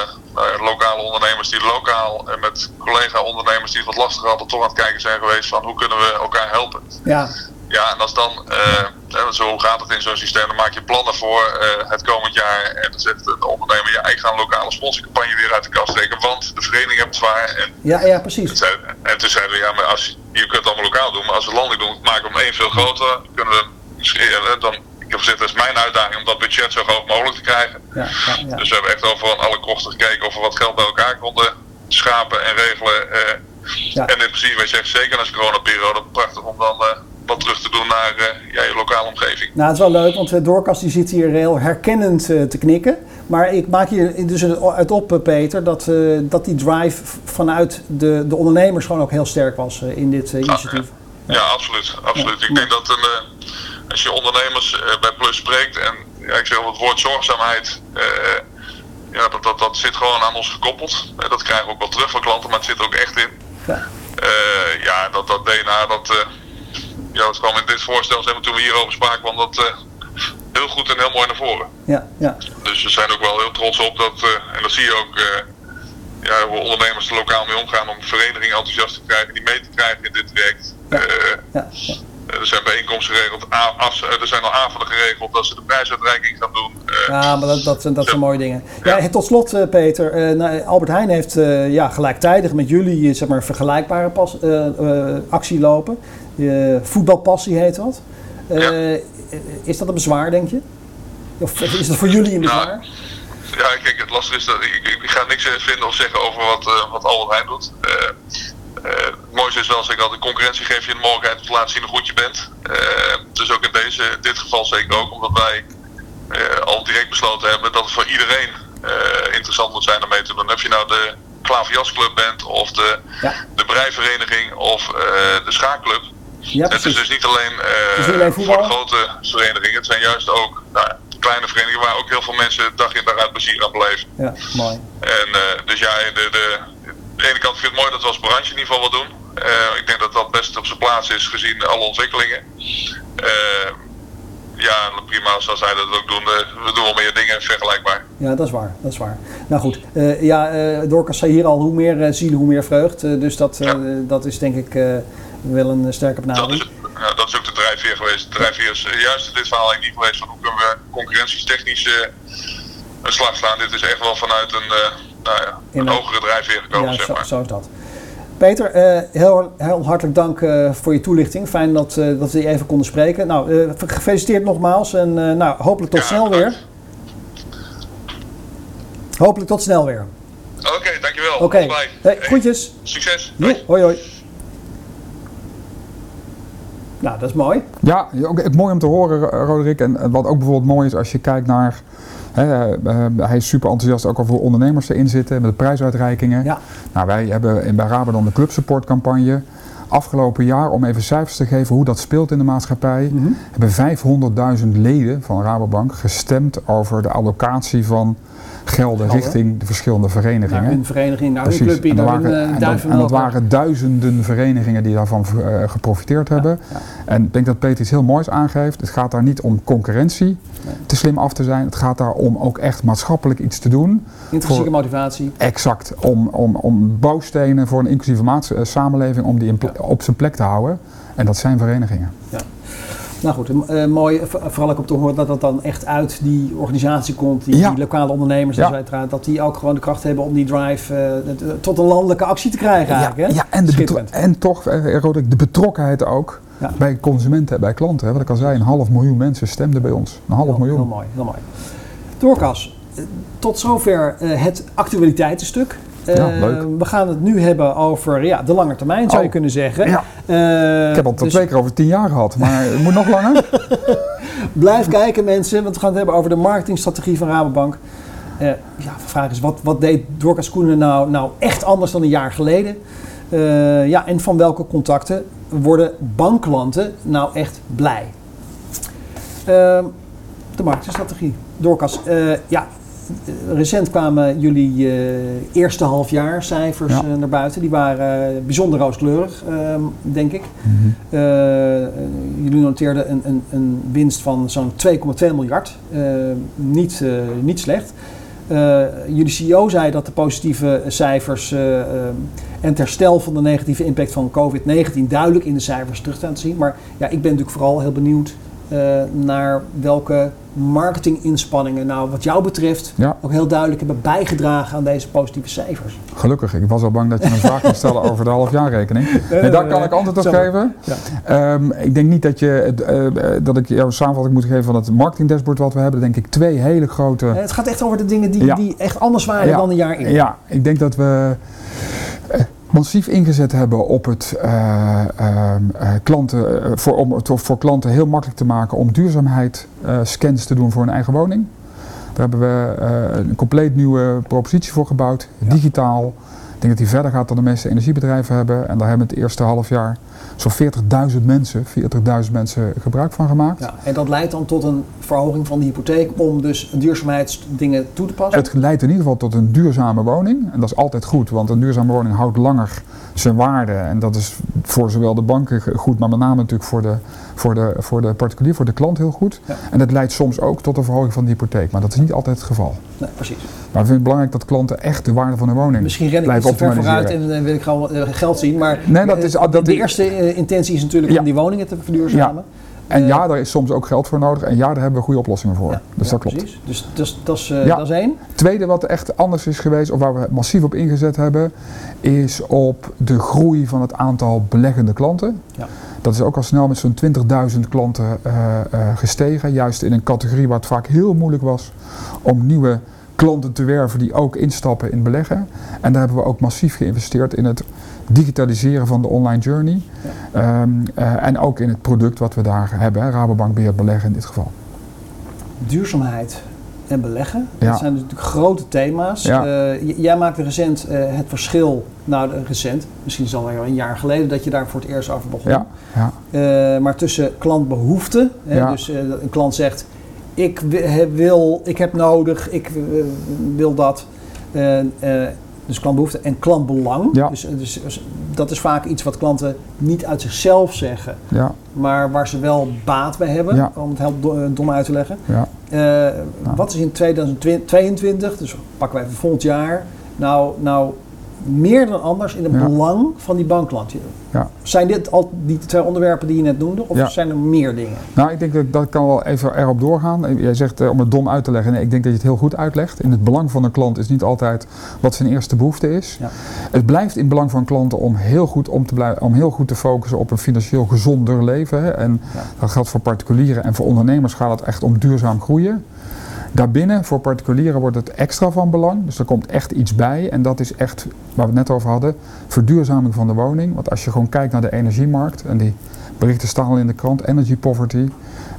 lokale ondernemers die lokaal en met collega-ondernemers die het wat lastig hadden, toch aan het kijken zijn geweest van hoe kunnen we elkaar helpen. ja, Ja, en als dan, eh, zo gaat het in zo'n systeem, dan maak je plannen voor eh, het komend jaar. En dan zegt de ondernemer, ja, ik ga een lokale sponsorcampagne weer uit de kast trekken, want de vereniging heeft het zwaar. En, ja, ja precies. en toen zeiden we, ja, maar als, je kunt het allemaal lokaal doen, maar als we landelijk doen, maken we hem één veel groter. Kunnen we, misschien, dan, ik heb gezegd, dat is mijn uitdaging om dat budget zo groot mogelijk te krijgen. Ja, ja, ja. Dus we hebben echt over aan alle kosten gekeken of we wat geld bij elkaar konden schapen en regelen. En in principe, wat je zegt, zeker als coronaperiode, prachtig om dan wat terug te doen naar eh, ja, je lokale omgeving. Nou, het is wel leuk, want eh, Doorkast die zit hier heel herkennend eh, te knikken. Maar ik maak hier dus uit op, Peter, dat, dat die drive vanuit de, de ondernemers gewoon ook heel sterk was in dit initiatief. Ja, absoluut. absoluut. Ik denk dat een, als je ondernemers bij Plus spreekt en ja, ik zeg wel het woord zorgzaamheid, ja, dat, dat, dat zit gewoon aan ons gekoppeld. Dat krijgen we ook wel terug van klanten, maar het zit er ook echt in. Ja. Eh, ja, dat, dat DNA, dat, ja, dat kwam in dit voorstel, zeg maar, toen we hierover spraken, kwam dat eh, heel goed en heel mooi naar voren. Ja, ja, Dus we zijn ook wel heel trots op dat, eh, en dat zie je ook, eh, ja, hoe ondernemers er lokaal mee omgaan om verenigingen enthousiast te krijgen, die mee te krijgen in dit traject. Ja. Ja, ja. Er zijn bijeenkomsten geregeld, af- er zijn al avonden geregeld dat ze de prijsuitreiking gaan doen. Eh, Ja, maar dat, dat, zijn- dat zijn mooie dingen. Ja, en tot slot, eh, Peter. eh, nou, Albert Heijn heeft eh, ja, gelijktijdig met jullie eh, zeg maar, een vergelijkbare pas, eh, eh, actie lopen. Eh, voetbalpassie heet dat. Eh, Is dat een bezwaar, denk je? Of is dat voor jullie een *laughs* Nou, bezwaar? Ja, kijk, het lastige is dat ik, ik, ik ga niks eh, vinden of zeggen over wat, eh, wat Albert Heijn doet. Eh, eh, het mooiste is wel, zeg ik altijd, concurrentie geeft je de mogelijkheid om te laten zien hoe goed je bent. Eh, dus ook in deze, dit geval zeker ook, omdat wij eh, al direct besloten hebben dat het voor iedereen eh, interessant moet zijn om mee te doen. Of je nou de Klaverjasclub bent, of de, Ja. de breivereniging, of eh, de schaakclub. Ja, het is dus niet alleen, uh, voor de grote verenigingen, het zijn juist ook nou, kleine verenigingen waar ook heel veel mensen dag in dag uit plezier aan beleven. Ja, mooi. En dus ja, de, de, de ene kant vind ik het mooi dat we als branche in ieder geval wat doen. ik denk dat dat best op zijn plaats is gezien alle ontwikkelingen ja, prima zoals zij dat ook doen. Eh, we doen wel meer dingen vergelijkbaar. Ja, dat is waar. Dat is waar. Nou goed, uh, ja, Dorcas zei hier al, hoe meer zielen, hoe meer vreugd. dus dat, dat is denk ik wel een sterke benadering. Dat is, dat is ook de drijfveer geweest. De drijfveer is juist in dit verhaal eigenlijk niet geweest van hoe kunnen we concurrentietechnisch een slag slaan. Dit is echt wel vanuit een, nou ja, een hogere drijfveer gekomen, ja, zeg maar. Zo, zo is dat. Peter, uh, heel, heel, hartelijk dank uh, voor je toelichting. Fijn dat, uh, dat we je even konden spreken. Nou, gefeliciteerd nogmaals en nou, hopelijk tot ja, snel weer. Hopelijk tot snel weer. Oké, okay, dankjewel. Oké, okay. hey, groetjes. Succes. Hoi. hoi hoi. Nou, dat is mooi. Ja, ook mooi om te horen, Roderick. En wat ook bijvoorbeeld mooi is als je kijkt naar He, uh, hij is super enthousiast ook over hoe ondernemers erin zitten met de prijsuitreikingen. Ja. Nou, wij hebben in, bij Rabodan de Club Support campagne. Afgelopen jaar, om even cijfers te geven hoe dat speelt in de maatschappij, mm -hmm. hebben 500.000 leden van Rabobank gestemd over de allocatie van gelden richting de verschillende verenigingen. Naar hun vereniging, naar hun clubje, en, naar waren, hun en, dat, en dat waren duizenden verenigingen die daarvan uh, geprofiteerd hebben. Ja. En ik denk dat Peter iets heel moois aangeeft. Het gaat daar niet om concurrentie nee. te slim af te zijn. Het gaat daar om ook echt maatschappelijk iets te doen. Intrinsieke motivatie. Exact. Om, om, om bouwstenen voor een inclusieve uh, samenleving, om die in op zijn plek te houden. En dat zijn verenigingen. Ja. Nou goed, uh, mooi, vooral ook om te horen dat dat dan echt uit die organisatie komt, die, Ja. die lokale ondernemers, Ja. dat die ook gewoon de kracht hebben om die drive eh, tot een landelijke actie te krijgen eigenlijk. Hè? Ja, en, de en toch, eh, Roderick, de betrokkenheid ook Ja. bij consumenten en bij klanten. Hè. Wat ik al zei, een half miljoen mensen stemden bij ons. Een half Heel, miljoen. heel mooi, heel mooi. Doorkas, eh, tot zover eh, het actualiteitenstuk. Eh, Ja, leuk. We gaan het nu hebben over ja, de lange termijn, zou je Oh. kunnen zeggen. Ja. Eh, Ik heb al dus twee keer over tien jaar gehad, maar het moet nog langer. *laughs* *laughs* blijf kijken mensen, want we gaan het hebben over de marketingstrategie van Rabobank. Eh, ja, de vraag is, wat, wat deed Dorcas Koenen nou, nou echt anders dan een jaar geleden? Ja, en van welke contacten worden bankklanten nou echt blij? Ehm, de marketingstrategie. Dorcas, ja, recent kwamen jullie eh, eerste halfjaarcijfers Ja. eh, naar buiten. Die waren eh, bijzonder rooskleurig, ehm, denk ik. Mhm. Jullie noteerden een, een, een winst van zo'n 2,2 miljard. Niet, niet slecht. Jullie CEO zei dat de positieve cijfers en het herstel van de negatieve impact van COVID-19 duidelijk in de cijfers terug te zien. Maar ja, ik ben natuurlijk vooral heel benieuwd naar welke marketinginspanningen nou wat jou betreft Ja. ook heel duidelijk hebben bijgedragen aan deze positieve cijfers. Gelukkig, ik was al bang dat je een vraag ging stellen over de halfjaarrekening. *laughs* Nee, daar kan ik antwoord op Sorry. geven. Ja. Ehm, ik denk niet dat, je, eh, dat ik jou een samenvatting moet geven van het marketingdashboard wat we hebben. Denk ik twee hele grote... Het gaat echt over de dingen die, Ja. die echt anders waren dan een jaar eerder. Ja, ik denk dat we massief ingezet hebben op het eh, ehm, eh, klanten, eh, voor, om het voor klanten heel makkelijk te maken om duurzaamheid eh, scans te doen voor hun eigen woning. Daar hebben we eh, een compleet nieuwe propositie voor gebouwd, digitaal. Ik denk dat die verder gaat dan de meeste energiebedrijven hebben. En daar hebben het eerste half jaar zo'n 40.000 mensen, 40.000 mensen gebruik van gemaakt. Ja, en dat leidt dan tot een verhoging van de hypotheek om dus duurzaamheidsdingen toe te passen. Het leidt in ieder geval tot een duurzame woning. En dat is altijd goed, want een duurzame woning houdt langer zijn waarde. En dat is voor zowel de banken goed, maar met name natuurlijk voor de, voor de, voor de particulier, voor de klant heel goed. Ja. En dat leidt soms ook tot een verhoging van de hypotheek. Maar dat is niet altijd het geval. Nee, precies. Maar we vinden het belangrijk dat klanten echt de waarde van hun woning Misschien ren ik te ver vooruit en uh, wil ik gewoon eh, geld zien. Maar Nee, dat eh, is- dat de eerste eh, intentie is natuurlijk Ja. om die woningen te verduurzamen. En Eh, ja, daar is soms ook geld voor nodig. En ja, daar hebben we goede oplossingen voor. Ja, dus ja, dat klopt. Precies. Dus dat is- dat is, eh, Ja. dat is één. Tweede wat echt anders is geweest, of waar we massief op ingezet hebben, is op de groei van het aantal beleggende klanten. Ja. Dat is ook al snel met zo'n 20.000 klanten gestegen. Juist in een categorie waar het vaak heel moeilijk was om nieuwe klanten te werven die ook instappen in beleggen. En daar hebben we ook massief geïnvesteerd in het digitaliseren van de online journey. Ehm, eh, en ook in het product wat we daar hebben, hè, Rabobank Beheerd Beleggen in dit geval. Duurzaamheid. en beleggen. Ja. Dat zijn natuurlijk grote thema's. Ja. Eh, jij maakte recent eh, het verschil, nou recent, misschien is alweer een jaar geleden dat je daar voor het eerst over begon. Ja, ja. Maar tussen klantbehoeften, hè, dus een klant zegt, ik wil, ik heb nodig, ik wil dat. Dus klantbehoefte en klantbelang. Ja. Dus, dus, dus dat is vaak iets wat klanten niet uit zichzelf zeggen, ja, maar waar ze wel baat bij hebben, Ja. om het heel dom uit te leggen. ja. Eh, Wat is in 2022, dus pakken we even volgend jaar, nou, nou meer dan anders in het Ja. belang van die bankklant? Ja. Zijn dit al die twee onderwerpen die je net noemde, of Ja. zijn er meer dingen? Nou, ik denk dat dat kan wel even erop doorgaan. Jij zegt eh, om het dom uit te leggen. Nee, ik denk dat je het heel goed uitlegt. In het belang van een klant is niet altijd wat zijn eerste behoefte is. Ja. Het blijft in belang van klanten om heel goed, om te, blij- om heel goed te focussen op een financieel gezonder leven. Hè. En dat geldt voor particulieren en voor ondernemers gaat het echt om duurzaam groeien. Daarbinnen, voor particulieren, wordt het extra van belang. Dus er komt echt iets bij. En dat is echt, waar we het net over hadden, verduurzaming van de woning. Want als je gewoon kijkt naar de energiemarkt, en die berichten staan al in de krant, energy poverty,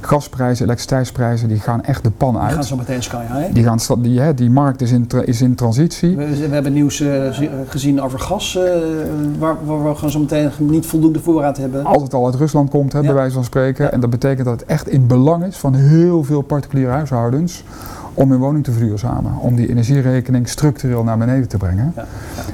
gasprijzen, elektriciteitsprijzen, die gaan echt de pan Die gaan uit. zo meteen sky high. Die, gaan, die, hè, die markt is in, is in transitie. We, we hebben nieuws eh, zi- gezien over gas, eh, waar, waar we gewoon zo meteen niet voldoende voorraad hebben. Als het al uit Rusland komt, hè, Ja. bij wijze van spreken. Ja. En dat betekent dat het echt in belang is van heel veel particuliere huishoudens om hun woning te verduurzamen. Om die energierekening structureel naar beneden te brengen. Ja.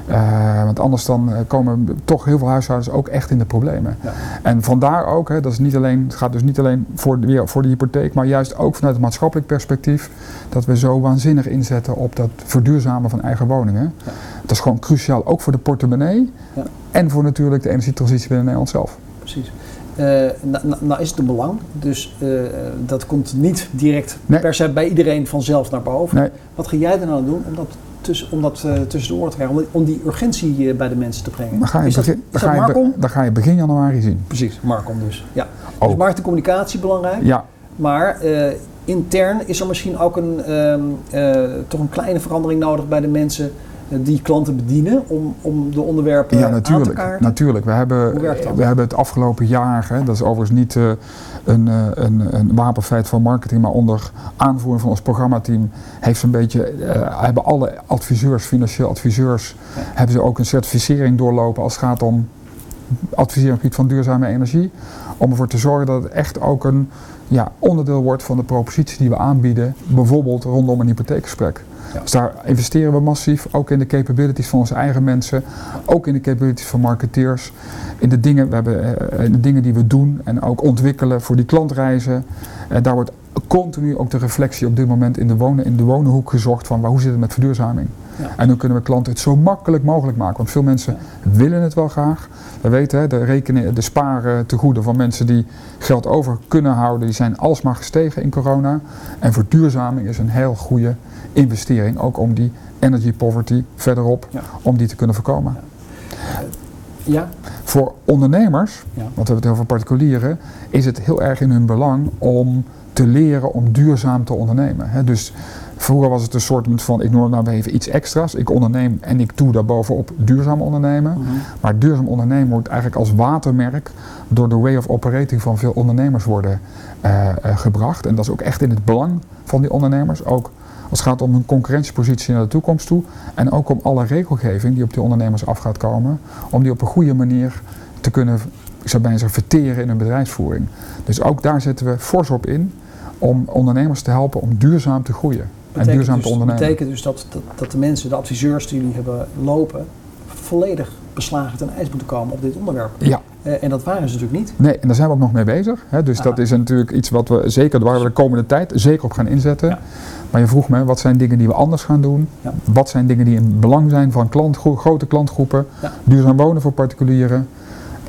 Eh, want anders dan eh, komen toch heel veel huishoudens ook echt in de problemen. Ja. En vandaar ook, hè, dat is niet alleen, het gaat dus niet alleen voor de, weer voor de hypotheek, maar juist ook vanuit het maatschappelijk perspectief, dat we zo waanzinnig inzetten op dat verduurzamen van eigen woningen. Dat is gewoon cruciaal, ook voor de portemonnee Ja. en voor natuurlijk de energietransitie binnen Nederland zelf. Precies. Nou, nou- nou is het een belang, dus eh, dat komt niet direct Nee. per se bij iedereen vanzelf naar boven. Nee. Wat ga jij er nou aan doen om dat, tussen, om dat eh, tussen de oren te krijgen, om, om die urgentie bij de mensen te brengen? Dan ga je, is dat, begin, is dan dat ga je, be- Marcom? dan ga je begin januari zien. Precies, Marcom dus. Ja. Oh. Dus markt en communicatie belangrijk, Ja, maar intern is er misschien ook een, ehm, eh, toch een kleine verandering nodig bij de mensen die klanten bedienen om, om de onderwerpen ja aan te natuurlijk. kaarten. natuurlijk. We, hebben, Hoe werkt dat? we hebben het afgelopen jaar, hè, dat is overigens niet eh, een, eh, een, een wapenfeit van marketing, maar onder aanvoering van ons programmateam heeft een beetje, eh, hebben alle adviseurs, financieel adviseurs, hebben ze ook een certificering doorlopen als het gaat om adviseren op het gebied van duurzame energie. Om ervoor te zorgen dat het echt ook een ja, onderdeel wordt van de propositie die we aanbieden, bijvoorbeeld rondom een hypotheekgesprek. Dus daar investeren we massief, ook in de capabilities van onze eigen mensen, ook in de capabilities van marketeers, in de dingen, we hebben, eh, in de dingen die we doen en ook ontwikkelen voor die klantreizen. Eh, daar wordt continu ook de reflectie op dit moment in de, wonen, in de wonenhoek gezocht van waar, hoe zit het met verduurzaming. Ja. En hoe kunnen we klanten het zo makkelijk mogelijk maken? Want veel mensen willen het wel graag. We weten, hè, de, rekenen, de sparen tegoeden van mensen die geld over kunnen houden, die zijn alsmaar gestegen in corona. En verduurzaming is een heel goede investering, ook om die energy poverty verderop, Ja. om die te kunnen voorkomen. Ja, Voor ondernemers, want we hebben het heel veel particulieren, is het heel erg in hun belang om te leren om duurzaam te ondernemen. Dus vroeger was het een soort van, ik noem het nou even iets extra's. Ik onderneem en ik doe daarbovenop duurzaam ondernemen. Mhm. Maar duurzaam ondernemen wordt eigenlijk als watermerk door de way of operating van veel ondernemers worden eh, eh, gebracht. En dat is ook echt in het belang van die ondernemers. Ook als het gaat om hun concurrentiepositie naar de toekomst toe. En ook om alle regelgeving die op die ondernemers af gaat komen. Om die op een goede manier te kunnen, ik zou bijna zeggen, verteren in hun bedrijfsvoering. Dus ook daar zetten we fors op in om ondernemers te helpen om duurzaam te groeien. En betekent duurzaam dus, te ondernemen. betekent dus dat, dat, dat de mensen, de adviseurs die jullie hebben lopen, volledig beslagen ten ijs moeten komen op dit onderwerp. Ja, Eh, en dat waren ze natuurlijk niet. Nee, en daar zijn we ook nog mee bezig. Hè. Dus Ah. dat is natuurlijk iets wat we zeker, waar we de komende tijd zeker op gaan inzetten. Ja. Maar je vroeg me, wat zijn dingen die we anders gaan doen? Ja. Wat zijn dingen die in belang zijn van klantgro- grote klantgroepen? Ja. Duurzaam wonen voor particulieren.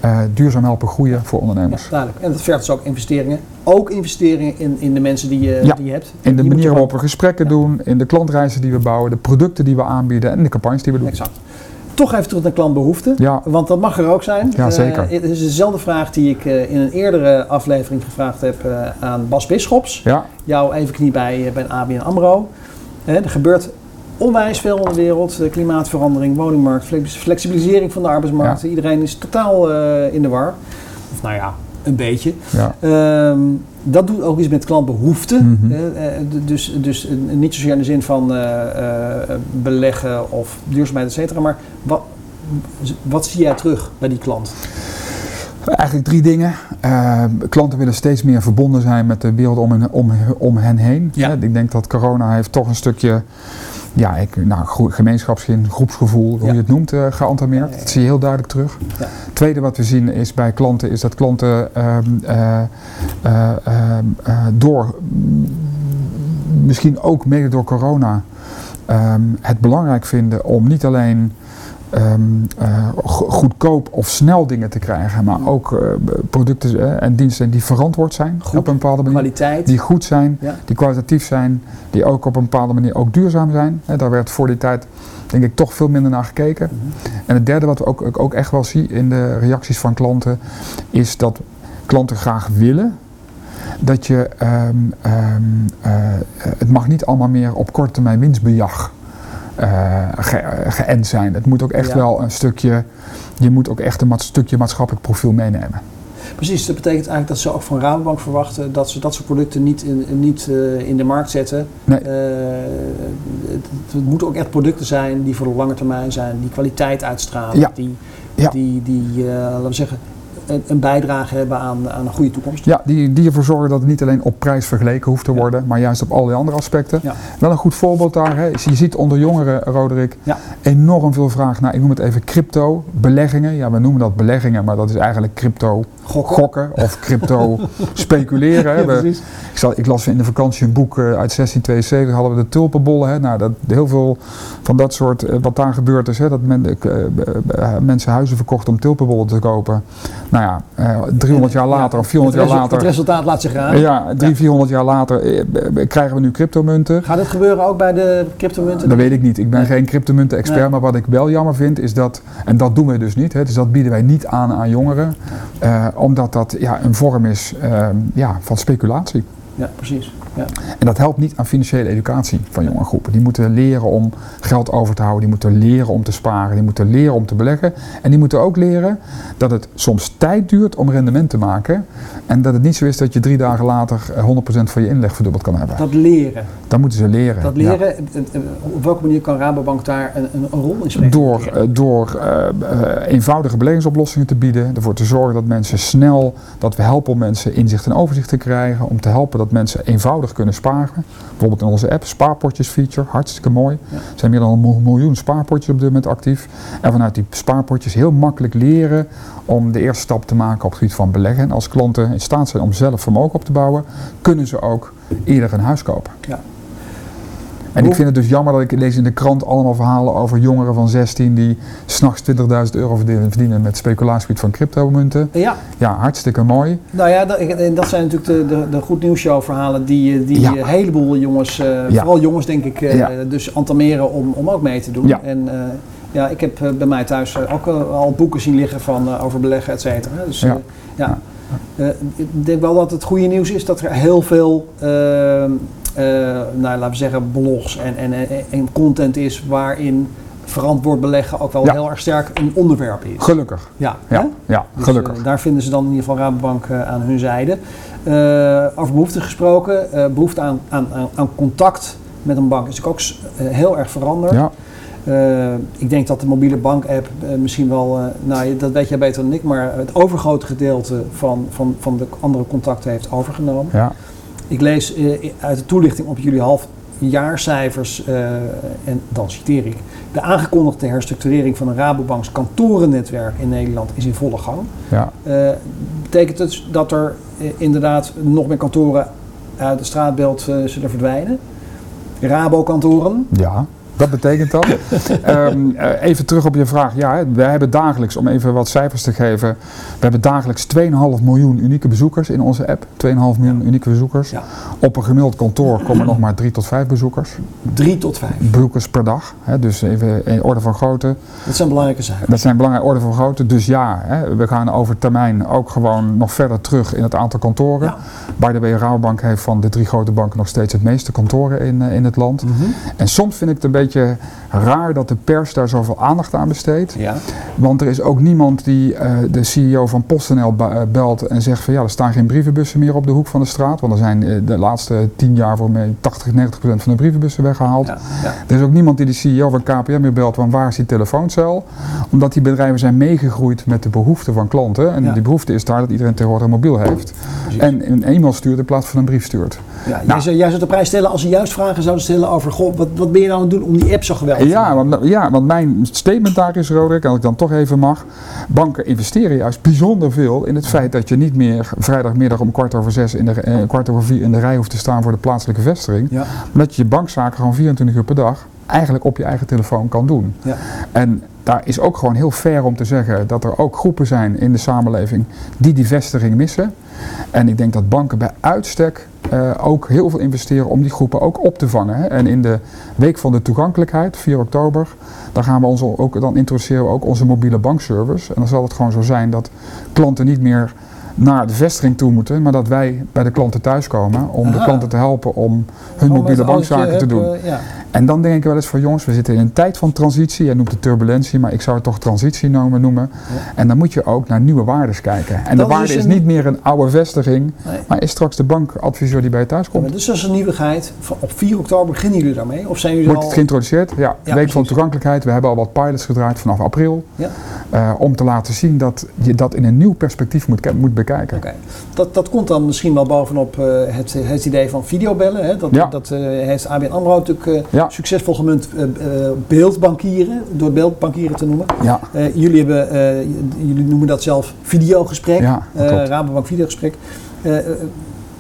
Eh, duurzaam helpen groeien voor Ja, ondernemers. duidelijk. En dat vergt dus ook investeringen. Ook investeringen in, in de mensen die je, Ja. die je hebt. In de Die manier waarop we gesprekken doen, in de klantreizen die we bouwen, de producten die we aanbieden en de campagnes die we doen. Exact. Toch even terug naar klantbehoeften. Ja. Want dat mag er ook zijn. Ja, Eh, zeker. het is dezelfde vraag die ik eh, in een eerdere aflevering gevraagd heb eh, aan Bas Bisschops. Ja, Jouw evenknie bij, eh, bij een ABN AMRO. Eh, er gebeurt onwijs veel in de wereld. Eh, klimaatverandering, woningmarkt, flex- flexibilisering van de arbeidsmarkt. Iedereen is totaal eh, in de war. Of nou ja, een beetje. Ja. Ehm, dat doet ook iets met klantbehoeften. Mhm. Eh, eh, dus, dus niet zozeer in de zin van beleggen of duurzaamheid, et cetera. Maar wat, wat zie jij terug bij die klant? Eigenlijk drie dingen. Eh, klanten willen steeds meer verbonden zijn met de wereld om hen, om, om hen heen. Ja. Ik denk dat corona heeft toch een stukje ja, ik, nou, gemeenschapsgevoel, groepsgevoel, hoe Ja. je het noemt, eh geantameerd. Ja. Dat zie je heel duidelijk terug. Ja. Tweede wat we zien is bij klanten is dat klanten ehm, eh, eh, ehm, eh, door, misschien ook mede door corona, ehm, het belangrijk vinden om niet alleen ehm, eh, go- goedkoop of snel dingen te krijgen, maar ook eh, producten eh, en diensten die verantwoord zijn Goed. op een bepaalde manier. Kwaliteit. Die goed zijn, Ja. die kwalitatief zijn, die ook op een bepaalde manier ook duurzaam zijn. Daar werd voor die tijd denk ik toch veel minder naar gekeken. Mhm. En het derde wat we ook, ook- echt wel zien in de reacties van klanten, is dat klanten graag willen dat je, ehm, ehm, eh, het mag niet allemaal meer op korte termijn winstbejag ge- geënt zijn. Het moet ook echt Ja. wel een stukje, je moet ook echt een stukje maatschappelijk profiel meenemen. Precies, dat betekent eigenlijk dat ze ook van Rabobank verwachten dat ze dat soort producten niet in, niet, eh, in de markt zetten. Nee. Eh, het, het moeten ook echt producten zijn die voor de lange termijn zijn, die kwaliteit uitstralen, Ja. die, Ja. die, die laten we zeggen, een, bijdrage hebben aan, aan een goede toekomst. Ja, die, die ervoor zorgen dat het niet alleen op prijs vergeleken hoeft te Ja. worden, maar juist op allerlei andere aspecten. Ja. Wel een goed voorbeeld daar. Hè. is Je ziet onder jongeren, Roderick, Ja. enorm veel vraag naar, ik noem het even crypto, beleggingen. Ja, we noemen dat beleggingen, maar dat is eigenlijk crypto Gokken. of crypto *laughs* speculeren. Ja, We- ik, zal, ik las in de vakantie een boek eh, uit 1672, hadden we de tulpenbollen. Hè. Nou, dat, heel veel van dat soort, eh, wat daar gebeurd is, hè, dat men, eh, mensen huizen verkochten om tulpenbollen te kopen. Nou ja, eh, 300 jaar later of 400 het jaar later. Het resultaat laat zich raden. Ja, 300, 400 jaar later krijgen we nu cryptomunten. Gaat het gebeuren ook bij de cryptomunten? Dat weet ik niet. Ik ben Nee. geen cryptomunten-expert, Nee. maar wat ik wel jammer vind is dat, en dat doen wij dus niet, hè, dus dat bieden wij niet aan aan jongeren, omdat dat ja, een vorm is eh, ja, van speculatie. Ja, precies. Ja. En dat helpt niet aan financiële educatie van jonge groepen. Die moeten leren om geld over te houden, die moeten leren om te sparen, die moeten leren om te beleggen. En die moeten ook leren dat het soms tijd duurt om rendement te maken. En dat het niet zo is dat je drie dagen later eh, 100% van je inleg verdubbeld kan hebben. Dat leren. Dat moeten ze leren. Dat leren, eh, eh, op welke manier kan Rabobank daar een, een, rol in spelen? Door, eh, door eh, eh, eenvoudige beleggingsoplossingen te bieden, ervoor te zorgen dat mensen snel, dat we helpen om mensen inzicht en overzicht te krijgen, om te helpen dat mensen eenvoudig kunnen sparen. Bijvoorbeeld in onze app, spaarpotjes feature, hartstikke mooi. Ja. Er zijn meer dan een mil- miljoen spaarpotjes op dit moment actief. En vanuit die spaarpotjes heel makkelijk leren om de eerste stap te maken op het gebied van beleggen. En als klanten in staat zijn om zelf vermogen op te bouwen, kunnen ze ook eerder een huis kopen. Ja. En ik vind het dus jammer dat ik lees in de krant allemaal verhalen over jongeren van 16 die s'nachts 20.000 euro verdienen, met speculatiegebied van cryptomunten. Ja, Ja, hartstikke mooi. nou ja, dat, dat zijn natuurlijk de, de, de goed nieuws show verhalen die, eh, die Ja. een heleboel jongens, eh, Ja. vooral jongens denk ik, eh, Ja. dus entameren om, om ook mee te doen. Ja. En ja, ik heb bij mij thuis ook al boeken zien liggen van, over beleggen, et cetera. Dus Ja. ja. Ik denk wel dat het goede nieuws is dat er heel veel, nou, laten we zeggen, blogs en, en, en, en content is waarin verantwoord beleggen ook wel Ja. heel erg sterk een onderwerp is. Gelukkig. Ja? Ja, ja Dus, gelukkig. eh, daar vinden ze dan in ieder geval Rabobank eh, aan hun zijde. Eh, over behoefte gesproken, eh, behoefte aan, aan, aan, contact met een bank is natuurlijk ook eh, heel erg veranderd. ja, Eh, ik denk dat de mobiele bank-app eh, misschien wel, eh, nou dat weet jij beter dan ik, maar het overgrote gedeelte van, van, van de andere contacten heeft overgenomen. ja, Ik lees eh, uit de toelichting op jullie halfjaarcijfers, eh, en dan citeer ik, de aangekondigde herstructurering van een Rabobanks kantorennetwerk in Nederland is in volle gang. ja. Eh, betekent het dat er inderdaad nog meer kantoren uit het straatbeeld zullen verdwijnen? Rabo-kantoren? Ja, dat betekent dat. *laughs* Ehm, eh, even terug op je vraag. Ja, we hebben dagelijks, om even wat cijfers te geven, we hebben dagelijks 2,5 miljoen unieke bezoekers in onze app. 2,5 miljoen unieke bezoekers. Ja. Op een gemiddeld kantoor komen nog maar 3 tot 5 bezoekers. Drie tot vijf. Bezoekers per dag. Hè, dus even in orde van grootte. Dat zijn belangrijke cijfers. Dat zijn belangrijke orde van grootte. Dus ja, hè, we gaan over termijn ook gewoon nog verder terug in het aantal kantoren. Ja. By the way, Rabobank heeft van de drie grote banken nog steeds het meeste kantoren in, eh, in het land. Mhm. En soms vind ik het een beetje beetje raar dat de pers daar zoveel aandacht aan besteedt. Ja. Want er is ook niemand die uh, de CEO van PostNL belt en zegt van ja, er staan geen brievenbussen meer op de hoek van de straat. Want er zijn uh, de laatste tien jaar voor mij 80, 90 procent van de brievenbussen weggehaald. Ja, ja. Er is ook niemand die de CEO van KPM meer belt van waar is die telefooncel. Omdat die bedrijven zijn meegegroeid met de behoeften van klanten. En die behoefte is daar dat iedereen tegenwoordig een mobiel heeft. En een e-mail stuurt in plaats van een brief stuurt. Ja, nou, jij, zou, jij zou de prijs stellen als ze juist vragen zouden stellen over goh, wat, wat ben je nou aan het doen om die app zo geweldig ja, want, ja, want mijn statement daar is, Roderick, als ik dan toch even mag. Banken investeren juist bijzonder veel in het feit dat je niet meer vrijdagmiddag om kwart over zes, in de, eh, kwart over vier in de rij hoeft te staan voor de plaatselijke vestiging. Ja. Maar dat je je bankzaken gewoon 24 uur per dag eigenlijk op je eigen telefoon kan doen. Ja. En daar is ook gewoon heel fair om te zeggen dat er ook groepen zijn in de samenleving die die vestiging missen. En ik denk dat banken bij uitstek uh, ook heel veel investeren om die groepen ook op te vangen. Hè. En in de week van de toegankelijkheid, 4 oktober, dan gaan we ons ook, dan introduceren we ook onze mobiele bankservice. En dan zal het gewoon zo zijn dat klanten niet meer naar de vestiging toe moeten, maar dat wij bij de klanten thuiskomen om de klanten te helpen om hun mobiele bankzaken te doen. ja. En dan denk ik wel eens van jongens, we zitten in een tijd van transitie. Jij noemt het turbulentie, maar ik zou het toch transitie noemen. noemen. En dan moet je ook naar nieuwe waardes kijken. En de waarde is, niet meer een oude vestiging, maar is straks de bankadviseur die bij je thuis komt. dus dat is een nieuwigheid. Op 4 oktober beginnen jullie daarmee? Of zijn jullie Wordt al... het geïntroduceerd? Ja, week van toegankelijkheid. We hebben al wat pilots gedraaid vanaf april. Ja. Uh, om te laten zien dat je dat in een nieuw perspectief moet, moet bekijken. Okay. Dat, dat komt dan misschien wel bovenop uh, het, het idee van videobellen. Hè? Dat, ja. dat uh, heeft ABN AMRO natuurlijk ja. succesvol gemunt beeldbankieren, door beeldbankieren te noemen. Ja. jullie, hebben, jullie noemen dat zelf videogesprek, ja, Rabobank videogesprek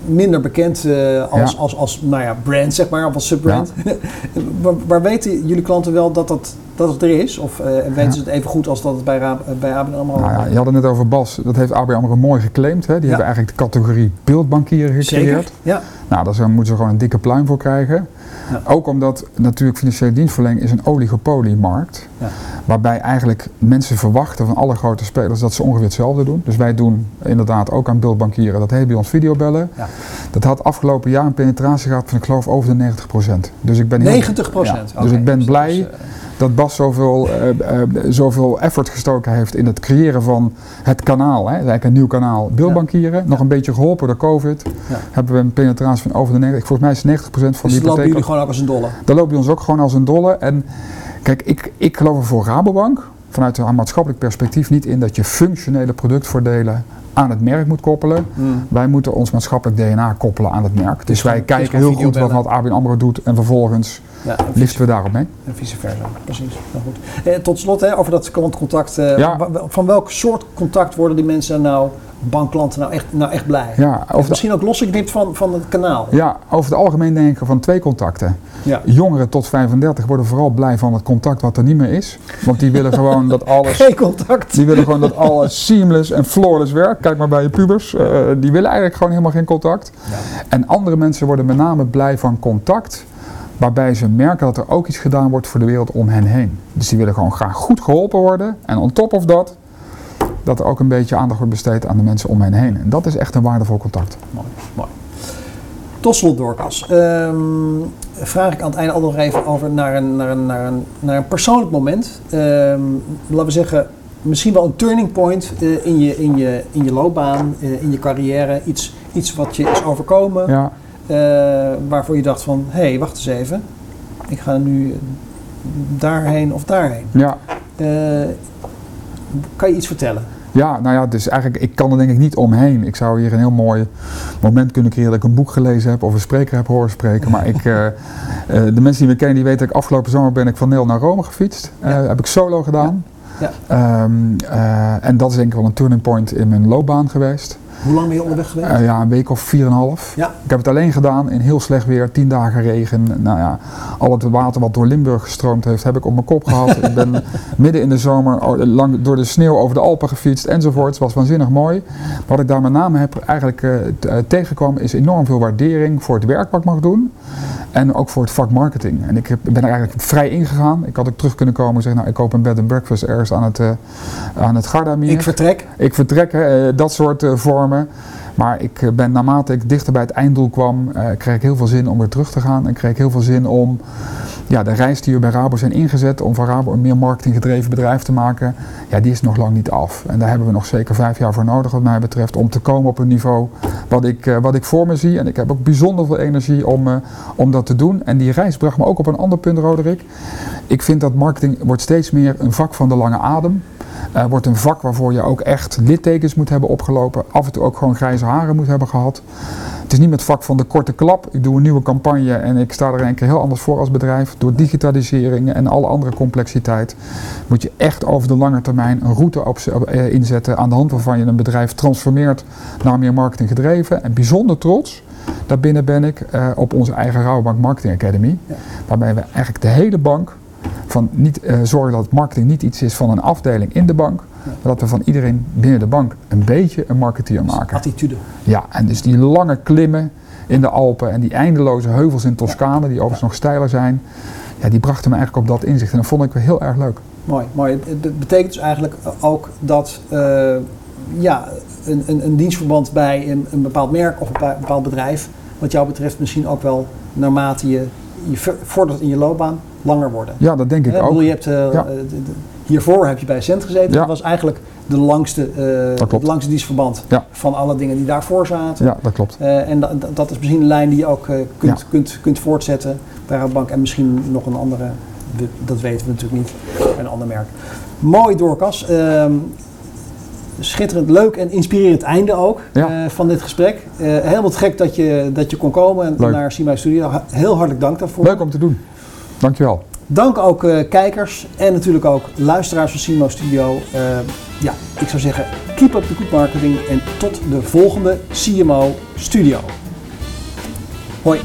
minder bekend als, ja. als, als, nou ja, brand, zeg maar, of als subbrand. Ja. *laughs* waar, waar, weten jullie klanten wel dat dat, dat het er is? Of weten ze het even goed als dat het bij, Ra bij ABN AMRO... Nou ja, je had het net over Bas. Dat heeft ABN AMRO mooi geclaimd. Hè? Die hebben eigenlijk de categorie beeldbankieren gecreëerd. Zeker. Ja. Nou, daar moeten ze gewoon een dikke pluim voor krijgen. Ja. Ook omdat natuurlijk financiële dienstverlening is een oligopoliemarkt. Ja. Waarbij eigenlijk mensen verwachten van alle grote spelers dat ze ongeveer hetzelfde doen. Dus wij doen inderdaad ook aan beeldbankieren. Dat heet bij ons videobellen. Ja. Dat had afgelopen jaar een penetratie gehad van ik geloof over de 90%. Dus ik ben 90%? Heel, ja, okay. Dus ik ben blij... Dus, uh, dat Bas zoveel, uh, uh, zoveel effort gestoken heeft in het creëren van het kanaal. Hè. Eigenlijk een nieuw kanaal. Beeldbankieren, ja. nog een beetje geholpen door COVID. Ja. Hebben we een penetratie van over de 90. Volgens mij is 90% van dus die hypotheek. lopen jullie gewoon ook als een dolle? Dan lopen ons ook gewoon als een dolle. En kijk, ik, ik geloof er voor Rabobank vanuit een maatschappelijk perspectief niet in dat je functionele productvoordelen aan het merk moet koppelen. Mm. Wij moeten ons maatschappelijk DNA koppelen aan het merk. Dus, dus wij kijken heel goed wat, wat ABN AMRO doet en vervolgens ja, liften we daarop mee. En vice versa, precies. Nou goed. Eh, tot slot hè, over dat klantcontact. Eh, ja. Van welk soort contact worden die mensen nou bankklanten nou echt, nou echt blij? Ja, of misschien ook losgeknipt van, van het kanaal. Ja, over het algemeen denk ik van twee contacten. Ja. Jongeren tot 35 worden vooral blij van het contact wat er niet meer is. Want die willen gewoon *laughs* dat alles... Geen contact. Die willen gewoon dat alles seamless en flawless werkt. Kijk maar bij je pubers. Uh, die willen eigenlijk gewoon helemaal geen contact. Ja. En andere mensen worden met name blij van contact waarbij ze merken dat er ook iets gedaan wordt voor de wereld om hen heen. Dus die willen gewoon graag goed geholpen worden. En on top of dat, dat er ook een beetje aandacht wordt besteed aan de mensen om hen heen. En dat is echt een waardevol contact. Mooi, mooi. Tot slot, Dorcas. Um, vraag ik aan het einde al nog even over naar een, naar een, naar een, naar een persoonlijk moment. Um, laten we zeggen, misschien wel een turning point uh, in, je, in, je, in je loopbaan, uh, in je carrière. Iets, iets wat je is overkomen. Ja. Uh, waarvoor je dacht van, hé, hey, wacht eens even. Ik ga nu daarheen of daarheen. Ja. kan je iets vertellen? Ja, nou ja, dus eigenlijk, ik kan er denk ik niet omheen. Ik zou hier een heel mooi moment kunnen creëren dat ik een boek gelezen heb of een spreker heb horen spreken. Maar ik, uh, uh, de mensen die me kennen, die weten dat ik afgelopen zomer ben ik van Neel naar Rome gefietst. Uh, ja. Heb ik solo gedaan. Ja. Ja. Um, en dat is denk ik wel een turning point in mijn loopbaan geweest. Hoe lang ben je onderweg geweest? Uh, ja, een week of 4,5. Ja. Ik heb het alleen gedaan in heel slecht weer, 10 dagen regen. Nou ja, al het water wat door Limburg gestroomd heeft, heb ik op mijn kop gehad. ik ben *laughs* midden in de zomer lang door de sneeuw over de Alpen gefietst enzovoort. Het was waanzinnig mooi. Wat ik daar met name heb eigenlijk uh, tegengekomen is enorm veel waardering voor het werk wat ik mag doen. En ook voor het vak marketing. En ik heb, ben er eigenlijk vrij ingegaan. Ik had ook terug kunnen komen en zeggen, nou ik koop een bed and breakfast ergens aan het, uh, aan het Gardameer. Ik vertrek. Ik vertrek, dat soort vormen Maar ik eh, ben naarmate ik dichter bij het einddoel kwam, uh, kreeg ik heel veel zin om weer terug te gaan. En kreeg ik heel veel zin om ja, de reis die we bij Rabo zijn ingezet om van Rabo een meer marketinggedreven bedrijf te maken, ja, die is nog lang niet af. En daar hebben we nog zeker vijf jaar voor nodig wat mij betreft om te komen op een niveau wat ik, uh, wat ik voor me zie. En ik heb ook bijzonder veel energie om, om dat te doen. En die reis bracht me ook op een ander punt, Roderick. Ik vind dat marketing wordt steeds meer een vak van de lange adem. Uh, wordt een vak waarvoor je ook echt littekens moet hebben opgelopen. Af en toe ook gewoon grijze haren moet hebben gehad. Het is niet met het vak van de korte klap. Ik doe een nieuwe campagne en ik sta er een keer heel anders voor als bedrijf. Door digitalisering en alle andere complexiteit moet je echt over de lange termijn een route op, uh, inzetten. Aan de hand waarvan je een bedrijf transformeert naar meer marketing gedreven. En bijzonder trots. Daarbinnen ben ik uh, op onze eigen Rouwbank Marketing Academy. Ja. Waarbij we eigenlijk de hele bank van niet uh, zorgen dat marketing niet iets is van een afdeling in de bank, maar dat we van iedereen binnen de bank een beetje een marketeer maken. Attitude. Ja, en dus die lange klimmen in de Alpen en die eindeloze heuvels in Toscane, die overigens nog steiler zijn, ja, die brachten me eigenlijk op dat inzicht en dat vond ik wel heel erg leuk. Mooi, mooi. Het betekent dus eigenlijk ook dat uh, ja, een, een, een, dienstverband bij een, een bepaald merk of een bepaald bedrijf, wat jou betreft misschien ook wel naarmate je, je vordert in je loopbaan, langer worden. Ja, dat denk ik ook. Je hebt, ja. de, de, hiervoor heb je bij Cent gezeten. Ja. Dat was eigenlijk de langste, uh, het langste dienstverband ja. van alle dingen die daarvoor zaten. Ja, dat klopt. Uh, en da, dat is misschien een lijn die je ook kunt, kunt, kunt voortzetten bij Rabobank. En misschien nog een andere, dat weten we natuurlijk niet, een ander merk. Mooi doorkas. Uh, schitterend, leuk en inspirerend einde ook ja. van dit gesprek. helemaal gek dat je, dat je kon komen leuk. naar Sima Studio. Heel hartelijk dank daarvoor. Leuk om te doen. Dankjewel. Dank ook uh, kijkers en natuurlijk ook luisteraars van Simo Studio. Uh, ja, ik zou zeggen, keep up the good marketing en tot de volgende CMO Studio. Hoi.